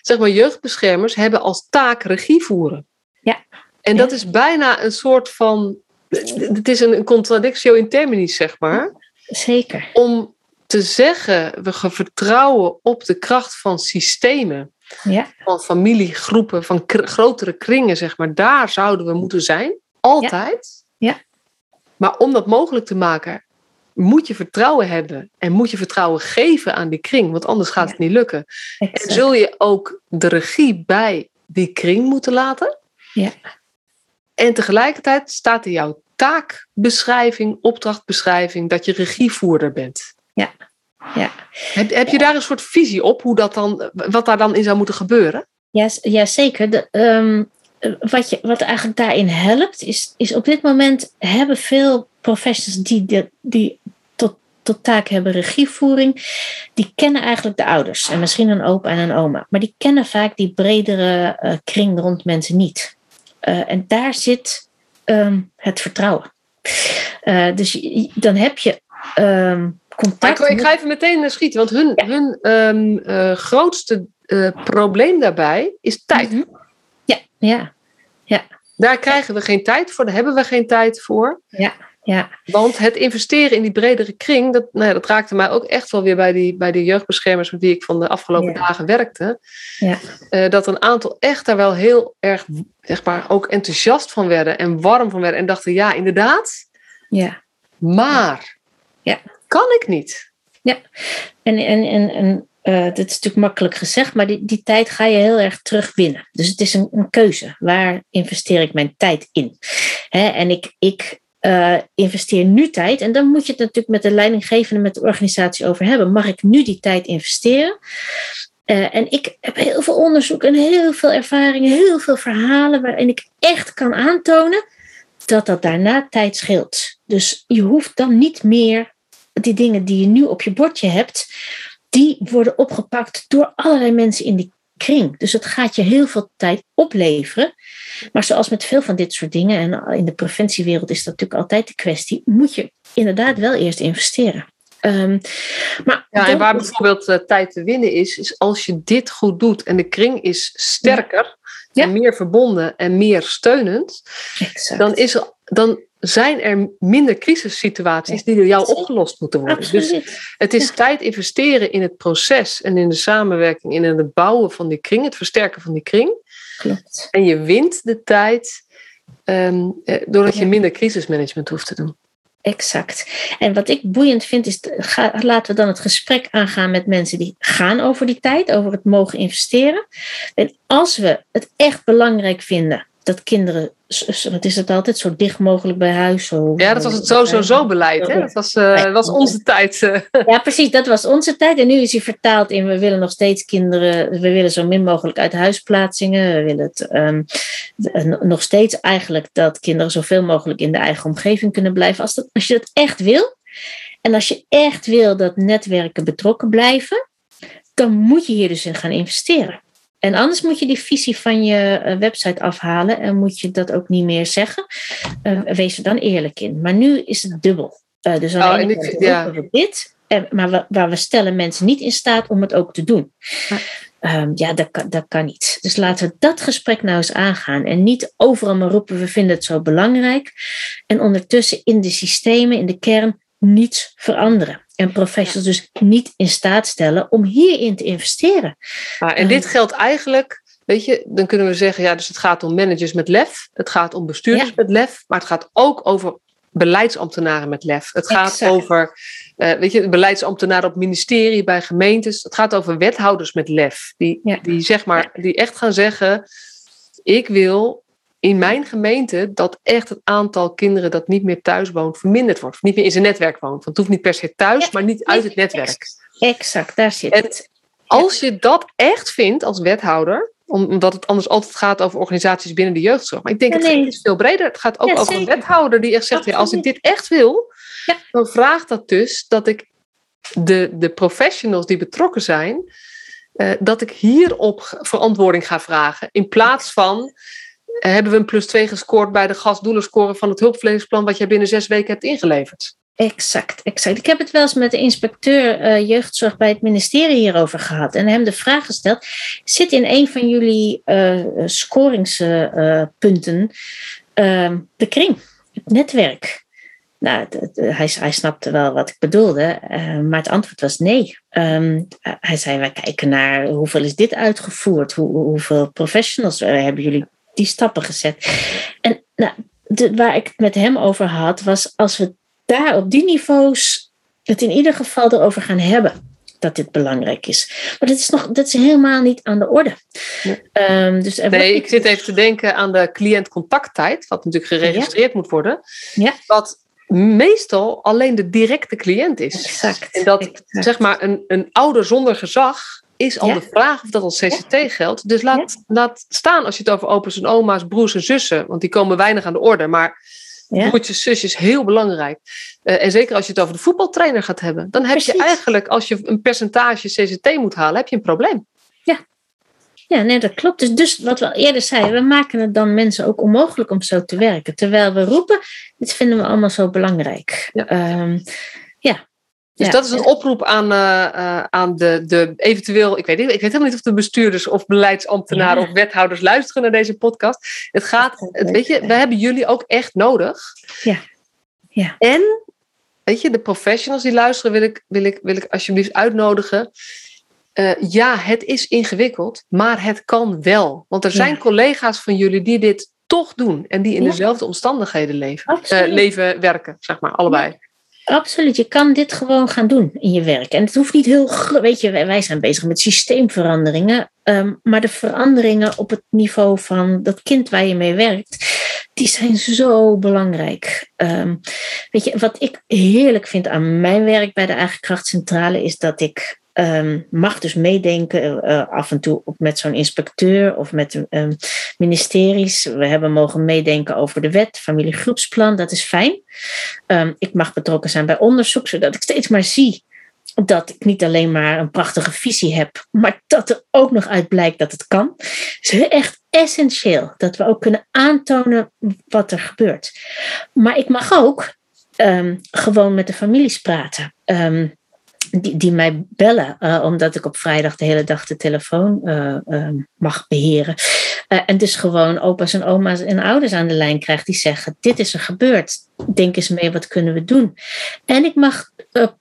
zeg maar, jeugdbeschermers hebben als taak regie voeren. Ja. En dat is bijna een soort van, het is een contradictio in terminis, zeg maar. Zeker. Om te zeggen, we vertrouwen op de kracht van systemen ja. van familiegroepen, van grotere kringen, zeg maar. Daar zouden we moeten zijn. Altijd. Ja. ja. Maar om dat mogelijk te maken, moet je vertrouwen hebben. En moet je vertrouwen geven aan die kring, want anders gaat ja. het niet lukken. Exact. En zul je ook de regie bij die kring moeten laten. Ja. En tegelijkertijd staat in jouw taakbeschrijving, opdrachtbeschrijving, dat je regievoerder bent. Ja, ja. Heb, heb je daar een soort visie op hoe dat dan, wat daar dan in zou moeten gebeuren? Ja, ja zeker. De, um, wat, je, wat eigenlijk daarin helpt, is, is op dit moment hebben veel professionals die, die tot tot taak hebben regievoering, die kennen eigenlijk de ouders en misschien een opa en een oma, maar die kennen vaak die bredere uh, kring rond mensen niet. Uh, en daar zit um, het vertrouwen. Uh, dus dan heb je um, contact. Ik, ik ga even meteen schieten, want hun, ja. hun um, grootste probleem daarbij is tijd. Mm -hmm. Ja, ja, ja. Daar krijgen we geen tijd voor, daar hebben we geen tijd voor. Ja. Ja. Want het investeren in die bredere kring, dat, nou ja, dat raakte mij ook echt wel weer bij, die, bij de jeugdbeschermers met wie ik van de afgelopen Ja. dagen werkte. Ja. Eh, dat een aantal echt daar wel heel erg zeg maar, ook enthousiast van werden en warm van werden. En dachten, ja, inderdaad, ja. maar Ja. Kan ik niet. En, en, en, en eh, dit is natuurlijk makkelijk gezegd, maar die, die tijd ga je heel erg terugwinnen. Dus het is een, een keuze. Waar investeer ik mijn tijd in? Hè, en ik, ik uh, investeer nu tijd. En dan moet je het natuurlijk met de leidinggevende, met de organisatie over hebben. Mag ik nu die tijd investeren? Uh, en ik heb heel veel onderzoek en heel veel ervaringen, heel veel verhalen waarin ik echt kan aantonen dat dat daarna tijd scheelt. Dus je hoeft dan niet meer die dingen die je nu op je bordje hebt, die worden opgepakt door allerlei mensen in die kring. Dus het gaat je heel veel tijd opleveren. Maar zoals met veel van dit soort dingen, en in de preventiewereld is dat natuurlijk altijd de kwestie, moet je inderdaad wel eerst investeren. Um, maar ja, en waar bijvoorbeeld uh, tijd te winnen is, is als je dit goed doet en de kring is sterker ja. en meer verbonden en meer steunend, exact. dan, is er, dan zijn er minder crisissituaties die door jou opgelost moeten worden. Absoluut. Dus het is tijd investeren in het proces en in de samenwerking, in het bouwen van die kring, het versterken van die kring. Klopt. En je wint de tijd um, doordat je minder crisismanagement hoeft te doen. Exact. En wat ik boeiend vind is, ga, laten we dan het gesprek aangaan met mensen die gaan over die tijd, over het mogen investeren. En als we het echt belangrijk vinden dat kinderen, wat is het altijd, zo dicht mogelijk bij huis. Zo, ja, dat was het zo, zo, zo beleid. Hè? Dat was, uh, was onze tijd. Ja, precies, dat was onze tijd. En nu is hij vertaald in, we willen nog steeds kinderen, we willen zo min mogelijk uit huisplaatsingen. We willen het um, nog steeds eigenlijk dat kinderen zoveel mogelijk in de eigen omgeving kunnen blijven. Als, dat, als je dat echt wil, en als je echt wil dat netwerken betrokken blijven, dan moet je hier dus in gaan investeren. En anders moet je die visie van je website afhalen en moet je dat ook niet meer zeggen. Uh, wees er dan eerlijk in. Maar nu is het dubbel. Uh, dus aan oh, ik, ja. we dit, en, maar we, waar we stellen mensen niet in staat om het ook te doen. Ja, um, ja dat, kan, dat kan niet. Dus laten we dat gesprek nou eens aangaan. En niet overal maar roepen, we vinden het zo belangrijk. En ondertussen in de systemen, in de kern, niets veranderen. En professionals dus niet in staat stellen om hierin te investeren. Ah, en dit geldt eigenlijk, weet je, dan kunnen we zeggen, ja, dus het gaat om managers met lef, het gaat om bestuurders ja. met lef, maar het gaat ook over beleidsambtenaren met lef. Het gaat exact. over, uh, weet je, beleidsambtenaren op ministerie, bij gemeentes. Het gaat over wethouders met lef, die, ja. die, zeg maar, die echt gaan zeggen, ik wil in mijn gemeente dat echt het aantal kinderen dat niet meer thuis woont verminderd wordt. Of niet meer in zijn netwerk woont. Want het hoeft niet per se thuis, ja, maar niet uit het netwerk. Exact, daar zit en het. Als je dat echt vindt als wethouder, omdat het anders altijd gaat over organisaties binnen de jeugdzorg. Maar ik denk, ja, nee. het is veel breder. Het gaat ook ja, over een wethouder die echt zegt, ja, als ik dit echt wil, dan vraagt dat dus dat ik de, de professionals die betrokken zijn, uh, dat ik hierop verantwoording ga vragen. In plaats van hebben we een plus 2 gescoord bij de gastdoelenscore van het hulpverleningsplan wat jij binnen zes weken hebt ingeleverd. Exact, exact. Ik heb het wel eens met de inspecteur uh, jeugdzorg bij het ministerie hierover gehad en hem de vraag gesteld: zit in een van jullie uh, scoringspunten uh, de kring, het netwerk? Nou, hij, hij snapte wel wat ik bedoelde, maar het antwoord was nee. Um, hij zei: wij kijken naar hoeveel is dit uitgevoerd, Hoe, hoeveel professionals hebben jullie die stappen gezet. En nou, de, waar ik het met hem over had, was als we daar op die niveaus het in ieder geval erover gaan hebben. Dat dit belangrijk is. Maar dat is, nog, dat is helemaal niet aan de orde. Nee, um, dus nee ik zit even te denken aan de cliëntcontacttijd, wat natuurlijk geregistreerd ja. moet worden. Ja. Wat meestal alleen de directe cliënt is. Exact. En dat exact. zeg maar een, een ouder zonder gezag is al Ja. de vraag of dat als CCT geldt. Dus laat, laat staan als je het over opa's en oma's, broers en zussen, want die komen weinig aan de orde. Maar broertjes, zusjes, heel belangrijk. Uh, en zeker als je het over de voetbaltrainer gaat hebben. Dan heb Precies. je eigenlijk, als je een percentage CCT moet halen, heb je een probleem. Ja, ja, nee, dat klopt. Dus, dus wat we al eerder zeiden, we maken het dan mensen ook onmogelijk om zo te werken. Terwijl we roepen, dit vinden we allemaal zo belangrijk. Ja. Um, ja. Dus dat is een oproep aan, uh, uh, aan de, de eventueel, ik weet, niet, ik weet helemaal niet of de bestuurders of beleidsambtenaren of wethouders luisteren naar deze podcast. Het gaat, het, weet je, we hebben jullie ook echt nodig. Ja. ja. En, weet je, de professionals die luisteren wil ik, wil ik, wil ik alsjeblieft uitnodigen. Uh, ja, het is ingewikkeld, maar het kan wel. Want er zijn collega's van jullie die dit toch doen en die in dezelfde omstandigheden leven, uh, leven, werken, zeg maar, allebei. Absoluut, je kan dit gewoon gaan doen in je werk. En het hoeft niet heel, weet je, wij zijn bezig met systeemveranderingen, um, maar de veranderingen op het niveau van dat kind waar je mee werkt, die zijn zo belangrijk. Um, weet je, wat ik heerlijk vind aan mijn werk bij de Eigen Krachtcentrale is dat ik um, mag dus meedenken uh, af en toe met zo'n inspecteur of met um, ministeries. We hebben mogen meedenken over de wet, familiegroepsplan, dat is fijn. Um, ik mag betrokken zijn bij onderzoek, zodat ik steeds maar zie dat ik niet alleen maar een prachtige visie heb, maar dat er ook nog uit blijkt dat het kan. Het is echt essentieel dat we ook kunnen aantonen wat er gebeurt. Maar ik mag ook gewoon met de families praten. Die, mij bellen, uh, omdat ik op vrijdag de hele dag de telefoon uh, uh, mag beheren. en dus gewoon opa's en oma's en ouders aan de lijn krijg die zeggen: Dit is er gebeurd. Denk eens mee, wat kunnen we doen? En ik mag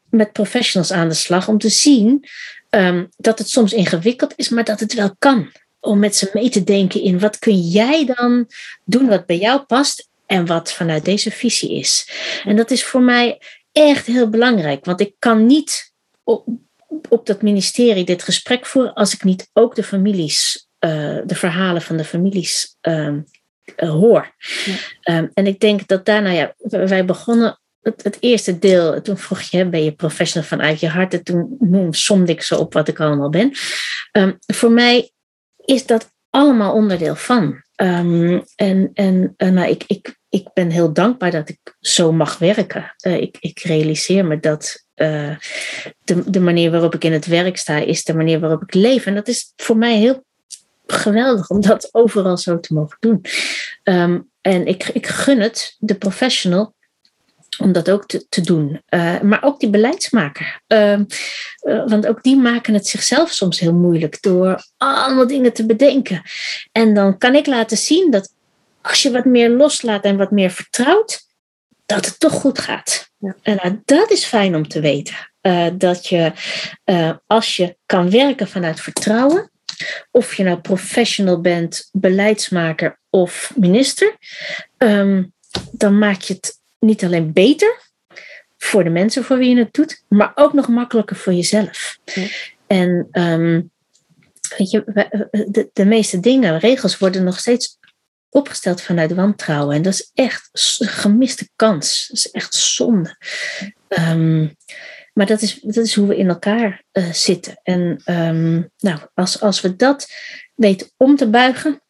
met professionals aan de slag om te zien um, dat het soms ingewikkeld is, maar dat het wel kan. Om met ze mee te denken in wat kun jij dan doen wat bij jou past en wat vanuit deze visie is. En dat is voor mij echt heel belangrijk, want ik kan niet op, op dat ministerie dit gesprek voeren als ik niet ook de families, uh, de verhalen van de families uh, uh, hoor. Ja. Um, en ik denk dat daarna, ja, wij begonnen het, het, eerste deel, toen vroeg je, ben je professional vanuit je hart? En toen noem, somde ik zo op wat ik allemaal ben. Um, voor mij is dat allemaal onderdeel van. Um, en en nou, ik, ik, ik ben heel dankbaar dat ik zo mag werken. Uh, ik, ik realiseer me dat uh, de, de manier waarop ik in het werk sta, is de manier waarop ik leef. En dat is voor mij heel geweldig om dat overal zo te mogen doen. Um, en ik, ik gun het de professional om dat ook te, te doen. Uh, maar ook die beleidsmaker. Uh, want ook die maken het zichzelf soms heel moeilijk door allemaal dingen te bedenken. En dan kan ik laten zien dat als je wat meer loslaat en wat meer vertrouwt, dat het toch goed gaat. Ja. En nou, dat is fijn om te weten. Uh, dat je, uh, als je kan werken vanuit vertrouwen, of je nou professional bent, beleidsmaker of minister, um, dan maak je het niet alleen beter voor de mensen voor wie je het doet, maar ook nog makkelijker voor jezelf. Ja. En um, weet je, de, de meeste dingen, regels worden nog steeds opgesteld vanuit wantrouwen. En dat is echt een gemiste kans. Dat is echt zonde. Um, maar dat is, dat is hoe we in elkaar uh, zitten. En um, nou, als, als we dat weten om te buigen,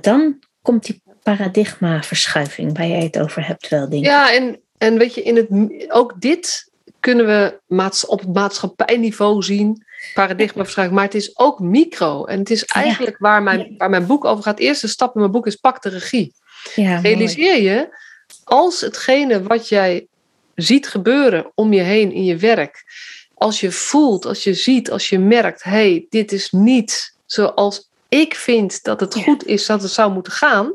dan komt die paradigmaverschuiving waar jij het over hebt wel, denk. Ja, en, en weet je, in het, ook dit kunnen we op het maatschappijniveau zien paradigmaverschuiving, maar het is ook micro. En het is eigenlijk waar, mijn, waar mijn boek over gaat. De eerste stap in mijn boek is pak de regie. Ja, Realiseer je, als hetgene wat jij ziet gebeuren om je heen in je werk, als je voelt, als je ziet, als je merkt, hé, hey, dit is niet zoals ik vind dat het goed is dat het zou moeten gaan,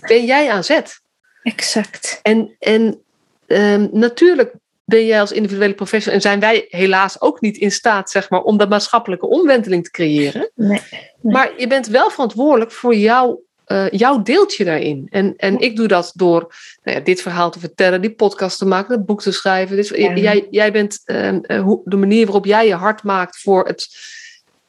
ben jij aan zet. Exact. En, en um, natuurlijk ben jij als individuele professional en zijn wij helaas ook niet in staat, zeg maar, om dat maatschappelijke omwenteling te creëren. Nee, Maar je bent wel verantwoordelijk voor jouw, uh, jouw deeltje daarin. En, en ik doe dat door nou ja, dit verhaal te vertellen, die podcast te maken, het boek te schrijven. Dus jij, jij bent uh, de manier waarop jij je hart maakt voor het.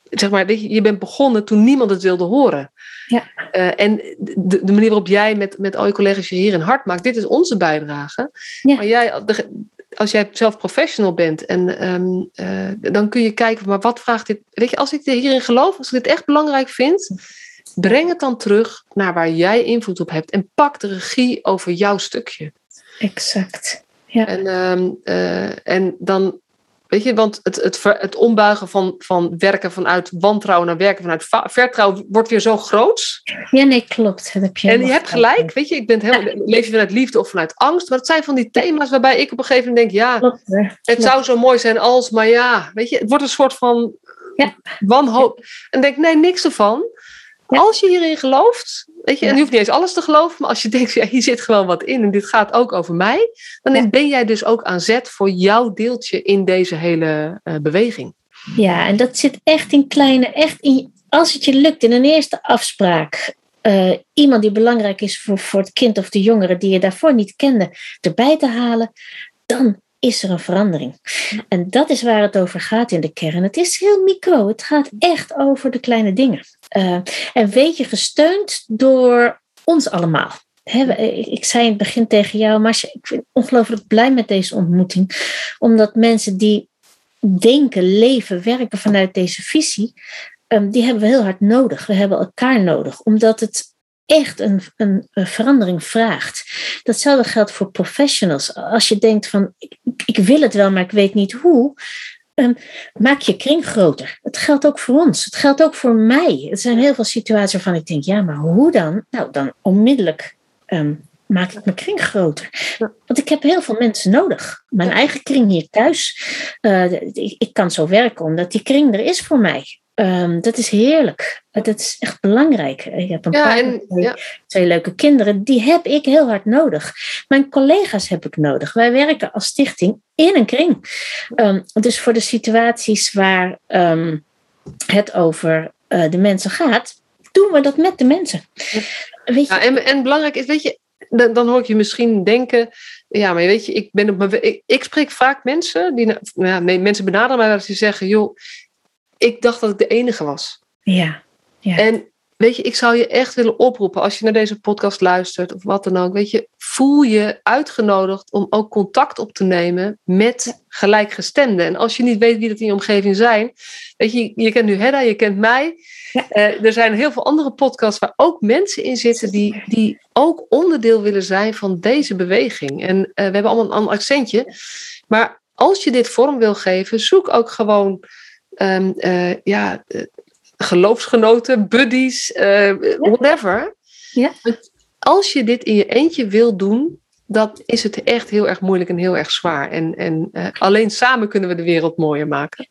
Zeg maar, je bent begonnen toen niemand het wilde horen. Ja. Uh, en de, de, manier waarop jij met, met al je collega's je hier een hart maakt, dit is onze bijdrage. Ja. Maar jij, de, als jij zelf professional bent en um, uh, dan kun je kijken, maar wat vraagt dit? Weet je, als ik hierin geloof, als ik dit echt belangrijk vind, breng het dan terug naar waar jij invloed op hebt en pak de regie over jouw stukje. exact. Ja. En, ehm, eh, en dan, weet je, want het, het, het ombuigen van, van werken vanuit wantrouwen naar werken vanuit va- vertrouwen wordt weer zo groot. ja, nee, klopt. Dat heb je En je hebt gelijk, weet je, ik ben het helemaal, leef je vanuit liefde of vanuit angst. Maar het zijn van die thema's waarbij ik op een gegeven moment denk, ja, Klopt, het Klopt. zou zo mooi zijn als, maar ja, weet je, het wordt een soort van Ja. wanhoop. En denk, nee, niks ervan. Ja. Als je hierin gelooft, weet je, en je hoeft niet eens alles te geloven, maar als je denkt, ja, hier zit gewoon wat in en dit gaat ook over mij, dan Ja. ben jij dus ook aan zet voor jouw deeltje in deze hele eh, beweging. Ja, en dat zit echt in kleine, echt in, als het je lukt in een eerste afspraak, eh, iemand die belangrijk is voor, voor het kind of de jongere die je daarvoor niet kende, erbij te halen, dan is er een verandering. En dat is waar het over gaat in de kern. Het is heel micro, het gaat echt over de kleine dingen. Eh, en weet je, gesteund door ons allemaal. Ik, zei in het begin tegen jou, Marcia, ik ben ongelooflijk blij met deze ontmoeting. Omdat mensen die denken, leven, werken vanuit deze visie, ehm, die hebben we heel hard nodig. We hebben elkaar nodig, omdat het echt een, een, een verandering vraagt. Datzelfde geldt voor professionals. Als je denkt van, ik, ik wil het wel, maar ik weet niet hoe. Ehm, maak je kring groter. Het geldt ook voor ons. Het geldt ook voor mij. Er zijn heel veel situaties waarvan ik denk, ja, maar hoe dan? Nou, dan onmiddellijk ehm, maak ik mijn kring groter. Want ik heb heel veel mensen nodig. Mijn eigen kring hier thuis. Eh, ik, ik kan zo werken omdat die kring er is voor mij. Ehm, dat is heerlijk. Dat is echt belangrijk. Ik heb een Ja, paar en twee, ja, twee leuke kinderen. Die heb ik heel hard nodig. Mijn collega's heb ik nodig. Wij werken als stichting in een kring. Ehm, dus voor de situaties waar ehm, het over eh, de mensen gaat, doen we dat met de mensen. Weet je, Ja, en, en belangrijk is, weet je, dan, dan hoor ik je misschien denken, ja, maar weet je, ik ben op mijn, ik, ik spreek vaak mensen, die, nou mensen benaderen mij dat ze zeggen, joh, ik dacht dat ik de enige was. ja, Ja. En weet je, ik zou je echt willen oproepen, als je naar deze podcast luistert of wat dan ook, weet je, voel je uitgenodigd om ook contact op te nemen met gelijkgestemden. En als je niet weet wie dat in je omgeving zijn, weet je, je kent nu Hedda, je kent mij. Ja. Eh, er zijn heel veel andere podcasts waar ook mensen in zitten die, die ook onderdeel willen zijn van deze beweging. En eh, we hebben allemaal een ander accentje. Maar als je dit vorm wil geven, zoek ook gewoon ehm, eh, ja, geloofsgenoten, buddies, eh, whatever. Ja. Als je dit in je eentje wil doen, dan is het echt heel erg moeilijk en heel erg zwaar. En, en eh, alleen samen kunnen we de wereld mooier maken.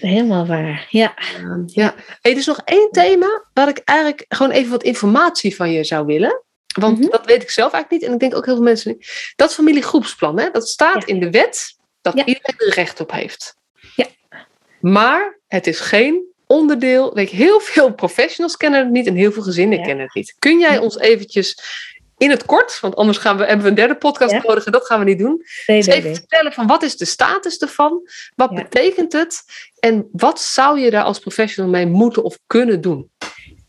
helemaal waar. Ja, Ehm, ja. Hey, er is nog één thema waar ik eigenlijk gewoon even wat informatie van je zou willen. Want Mhm. dat weet ik zelf eigenlijk niet. En ik denk ook heel veel mensen niet. Dat familiegroepsplan, hè, dat staat Ja. in de wet dat Ja. iedereen er recht op heeft. Ja. Maar het is geen onderdeel. Weet je, heel veel professionals kennen het niet en heel veel gezinnen Ja. kennen het niet. Kun jij ons eventjes in het kort, want anders gaan we, hebben we een derde podcast Ja. nodig en dat gaan we niet doen. nee, Dus even nee. vertellen van wat is de status ervan? Wat Ja. betekent het? En wat zou je daar als professional mee moeten of kunnen doen?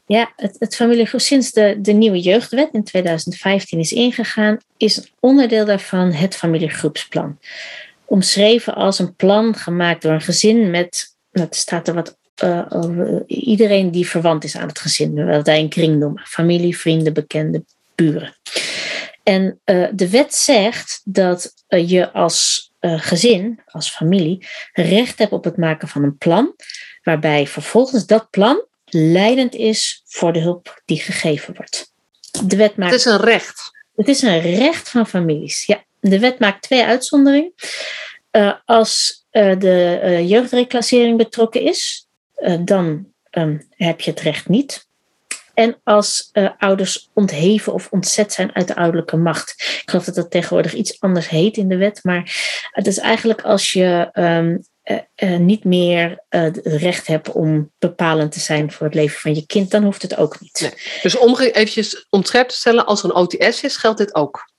Ja, het, het familiegroep sinds de, de nieuwe jeugdwet in 2015 is ingegaan, is een onderdeel daarvan het familiegroepsplan. Omschreven als een plan gemaakt door een gezin met, er staat er wat eh, over iedereen die verwant is aan het gezin, wat wij een kring noemen, familie, vrienden, bekenden, buren. En eh, de wet zegt dat eh, je als eh, gezin, als familie, recht hebt op het maken van een plan, waarbij vervolgens dat plan leidend is voor de hulp die gegeven wordt. De wet maakt, Het is een recht. het is een recht van families. Ja, de wet maakt twee uitzonderingen. Eh, als eh, de eh, jeugdreclassering betrokken is, eh, dan ehm, heb je het recht niet. En als eh, ouders ontheven of ontzet zijn uit de ouderlijke macht. Ik geloof dat dat tegenwoordig iets anders heet in de wet. Maar het is eigenlijk als je ehm, eh, eh, niet meer eh, het recht hebt om bepalend te zijn voor het leven van je kind, dan hoeft het ook niet. Nee. Dus om eventjes om te stellen, als er een OTS is, geldt dit ook.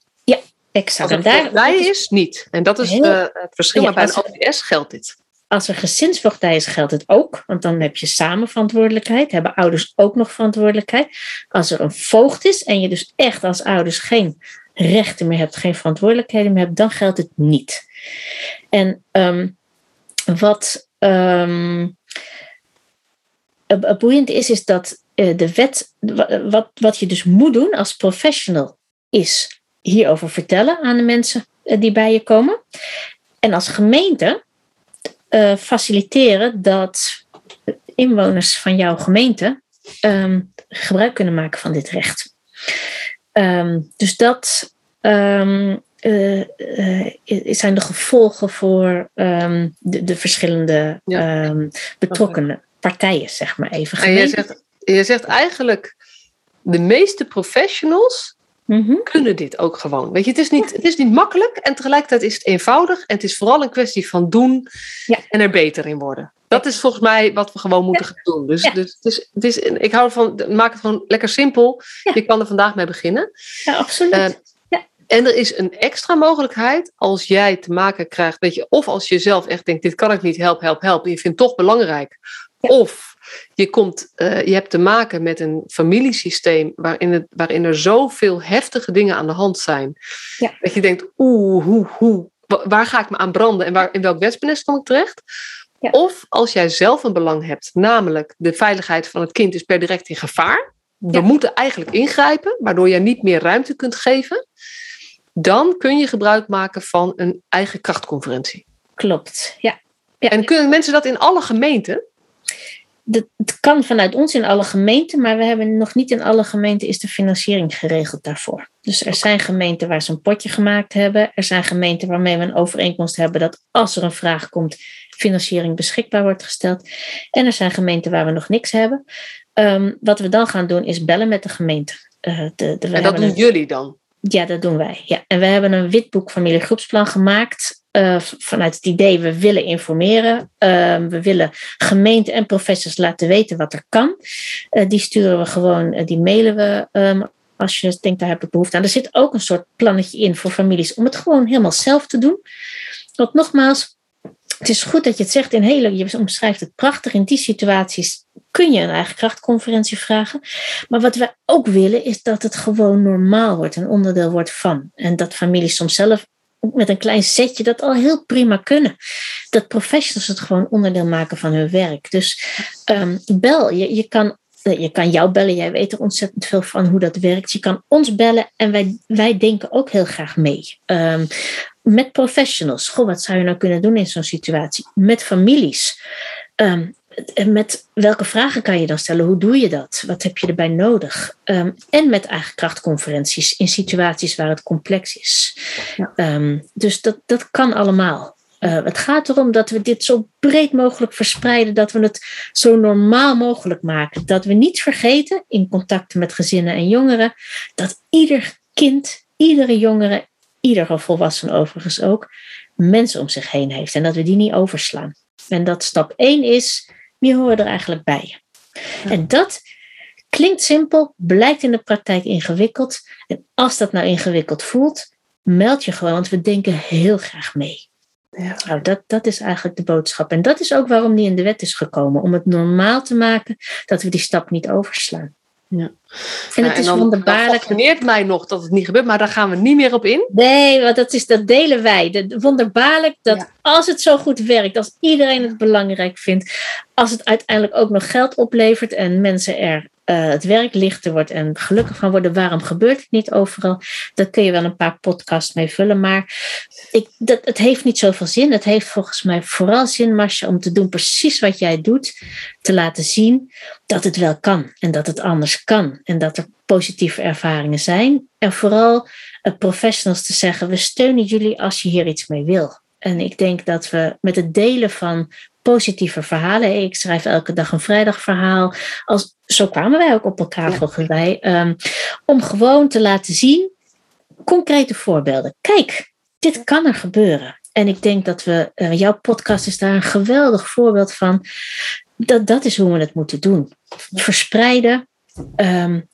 Exact. Als En er daar, is- niet. En dat is Heel- eh, het verschil. Ja, maar bij een OTS geldt dit. Als er gezinsvoogdij is, geldt het ook. Want dan heb je samen verantwoordelijkheid. Hebben ouders ook nog verantwoordelijkheid. Als er een voogd is en je dus echt als ouders geen rechten meer hebt, geen verantwoordelijkheden meer hebt, dan geldt het niet. En ehm, wat ehm, eh, boeiend is, is dat eh, de wet, wa- wat, wat je dus moet doen als professional, is hierover vertellen aan de mensen die bij je komen. En als gemeente faciliteren dat inwoners van jouw gemeente ehm, gebruik kunnen maken van dit recht. Ehm, dus dat um, uh, uh, zijn de gevolgen voor de, de, verschillende betrokkenen partijen, zeg maar even. En je zegt, je zegt eigenlijk, de meeste professionals mhm. kunnen dit ook gewoon. Weet je, het is, niet, het is niet makkelijk en tegelijkertijd is het eenvoudig. En het is vooral een kwestie van doen ja. en er beter in worden. Dat is volgens mij wat we gewoon moeten gaan doen. Dus, dus, dus het is, ik hou van, maak het gewoon lekker simpel. Je kan er vandaag mee beginnen. Ja, absoluut. Uh, en er is een extra mogelijkheid als jij te maken krijgt, weet je, of als je zelf echt denkt, dit kan ik niet, help, help, help. En je vindt het toch belangrijk. Of je, komt, uh, je hebt te maken met een familiesysteem waarin, het, waarin er zoveel heftige dingen aan de hand zijn. Ja. Dat je denkt, oeh, hoe, hoe, waar ga ik me aan branden en waar, in welk wespennest kom ik terecht? Of als jij zelf een belang hebt, namelijk de veiligheid van het kind is per direct in gevaar. We moeten eigenlijk ingrijpen, waardoor je niet meer ruimte kunt geven. Dan kun je gebruik maken van een eigen krachtconferentie. Klopt, ja. ja. En kunnen mensen dat in alle gemeenten? Het kan vanuit ons in alle gemeenten, maar we hebben nog niet in alle gemeenten is de financiering geregeld daarvoor. Dus er zijn gemeenten waar ze een potje gemaakt hebben. Er zijn gemeenten waarmee we een overeenkomst hebben dat als er een vraag komt, financiering beschikbaar wordt gesteld. En er zijn gemeenten waar we nog niks hebben. Ehm, wat we dan gaan doen is bellen met de gemeente. Uh, de, de, en dat doen jullie dan? Ja, dat doen wij. Ja. En we hebben een witboek familiegroepsplan gemaakt. Uh, vanuit het idee, we willen informeren. Uh, we willen gemeenten en professors laten weten wat er kan. Uh, die sturen we gewoon, die mailen we um, als je denkt, daar heb ik behoefte aan. Er zit ook een soort plannetje in voor families om het gewoon helemaal zelf te doen. Want nogmaals, het is goed dat je het zegt in hele, je omschrijft het prachtig. In die situaties kun je een eigen krachtconferentie vragen. Maar wat we ook willen is dat het gewoon normaal wordt, een onderdeel wordt van. En dat families soms zelf met een klein setje dat al heel prima kunnen. Dat professionals het gewoon onderdeel maken van hun werk. Dus um, bel, je, je kan eh, je kan jou bellen, jij weet er ontzettend veel van hoe dat werkt. Je kan ons bellen en wij, wij denken ook heel graag mee. Um, met professionals. Goh, wat zou je nou kunnen doen in zo'n situatie? Met families. Um, met welke vragen kan je dan stellen? Hoe doe je dat? Wat heb je erbij nodig? Um, en met eigen krachtconferenties in situaties waar het complex is. Ja. Um, dus dat, dat kan allemaal. Uh, het gaat erom dat we dit zo breed mogelijk verspreiden, dat we het zo normaal mogelijk maken. Dat we niet vergeten in contacten met gezinnen en jongeren, dat ieder kind, iedere jongere iedere volwassene overigens ook, mensen om zich heen heeft. En dat we die niet overslaan. En dat stap 1 is, wie horen er eigenlijk bij? En dat klinkt simpel, blijkt in de praktijk ingewikkeld. En als dat nou ingewikkeld voelt, meld je gewoon, want we denken heel graag mee. Ja. Nou, dat, dat is eigenlijk de boodschap. En dat is ook waarom die in de wet is gekomen. Om het normaal te maken dat we die stap niet overslaan. Ja. En het is wonderbaarlijk. Het fascineert mij nog dat het niet gebeurt, maar daar gaan we niet meer op in. Nee, want dat, is, dat delen wij. De, wonderbaarlijk dat als het zo goed werkt, als iedereen het belangrijk vindt, als het uiteindelijk ook nog geld oplevert en mensen er uh, het werk lichter wordt en gelukkig van worden. Waarom gebeurt het niet overal? Daar kun je wel een paar podcasts mee vullen. Maar ik, dat, het heeft niet zoveel zin. Het heeft volgens mij vooral zin, Marcia, om te doen precies wat jij doet. Te laten zien dat het wel kan en dat het anders kan. En dat er positieve ervaringen zijn. En vooral uh, professionals te zeggen: we steunen jullie als je hier iets mee wil. En ik denk dat we met het delen van positieve verhalen. Ik schrijf elke dag een vrijdagverhaal. Als, zo kwamen wij ook op elkaar ja. volgens mij. Ehm, om gewoon te laten zien, concrete voorbeelden. Kijk, dit kan er gebeuren. En ik denk dat we, uh, jouw podcast is daar een geweldig voorbeeld van. Dat, dat is hoe we het moeten doen. Verspreiden, um,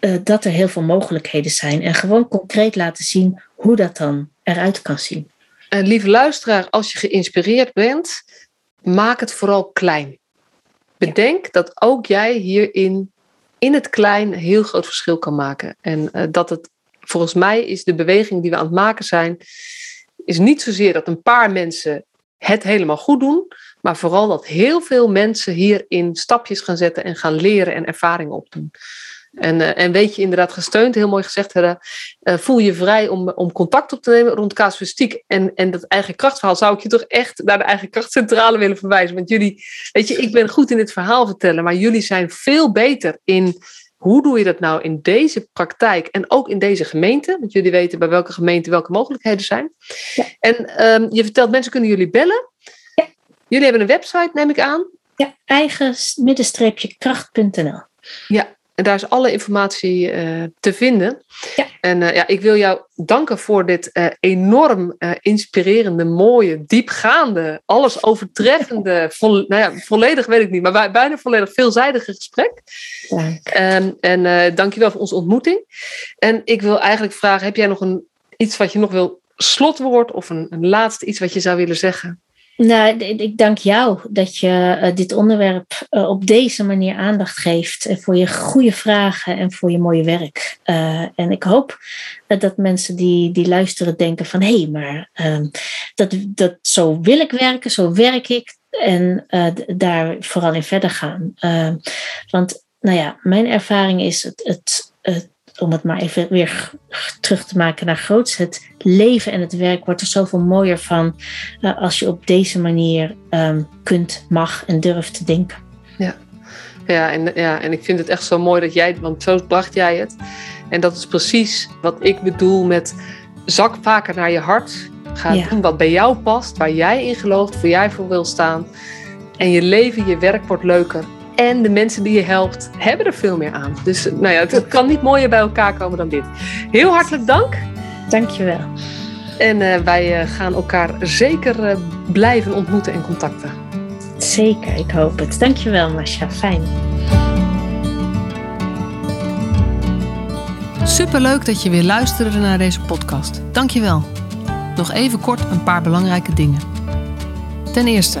uh, dat er heel veel mogelijkheden zijn. En gewoon concreet laten zien hoe dat dan eruit kan zien. En lieve luisteraar, als je geïnspireerd bent, maak het vooral klein. Bedenk dat ook jij hierin in het klein een heel groot verschil kan maken. En uh, dat het, volgens mij is de beweging die we aan het maken zijn, is niet zozeer dat een paar mensen het helemaal goed doen, maar vooral dat heel veel mensen hierin stapjes gaan zetten en gaan leren en ervaringen opdoen. En, uh, en weet je inderdaad gesteund, heel mooi gezegd, Hedda. Uh, voel je vrij om, om contact op te nemen rond casuïstiek en, en dat eigen krachtverhaal. Zou ik je toch echt naar de eigen krachtcentrale willen verwijzen? Want jullie, weet je, ik ben goed in dit verhaal vertellen, maar jullie zijn veel beter in hoe doe je dat nou in deze praktijk en ook in deze gemeente? Want jullie weten bij welke gemeente welke mogelijkheden zijn. Ja. En um, je vertelt, mensen kunnen jullie bellen. Ja. Jullie hebben een website, neem ik aan. Ja, eigen-kracht.nl. Ja, en daar is alle informatie uh, te vinden. Ja. En uh, ja, ik wil jou danken voor dit uh, enorm inspirerende, mooie, diepgaande, alles overtreffende, nou ja, volledig weet ik niet, maar bijna volledig veelzijdige gesprek. Dank. Um, en dankjewel voor onze ontmoeting. En ik wil eigenlijk vragen, heb jij nog een, iets wat je nog wil slotwoord of een, een laatste iets wat je zou willen zeggen? Nou, ik dank jou dat je uh, dit onderwerp uh, op deze manier aandacht geeft. En voor je goede vragen en voor je mooie werk. En ik hoop dat mensen die, die luisteren denken van... hé, hey, maar ehm, dat, dat, zo wil ik werken, zo werk ik. En daar vooral in verder gaan. Ehm, want, nou ja, mijn ervaring is het, het, het om het maar even weer terug te maken naar groots. Het leven en het werk wordt er zoveel mooier van uh, als je op deze manier um, kunt, mag en durft te denken. Ja. Ja, en, ja, en ik vind het echt zo mooi dat jij, want zo bracht jij het. En dat is precies wat ik bedoel met zak vaker naar je hart. Ga ja. doen wat bij jou past, waar jij in gelooft, waar jij voor wil staan. En je leven, je werk wordt leuker. En de mensen die je helpt, hebben er veel meer aan. Dus nou ja, het kan niet mooier bij elkaar komen dan dit. Heel hartelijk dank. Dankjewel. En uh, wij uh, gaan elkaar zeker uh, blijven ontmoeten en contacten. Zeker, ik hoop het. Dankjewel, Masha. Fijn. Superleuk dat je weer luisterde naar deze podcast. Dankjewel. Nog even kort een paar belangrijke dingen. Ten eerste,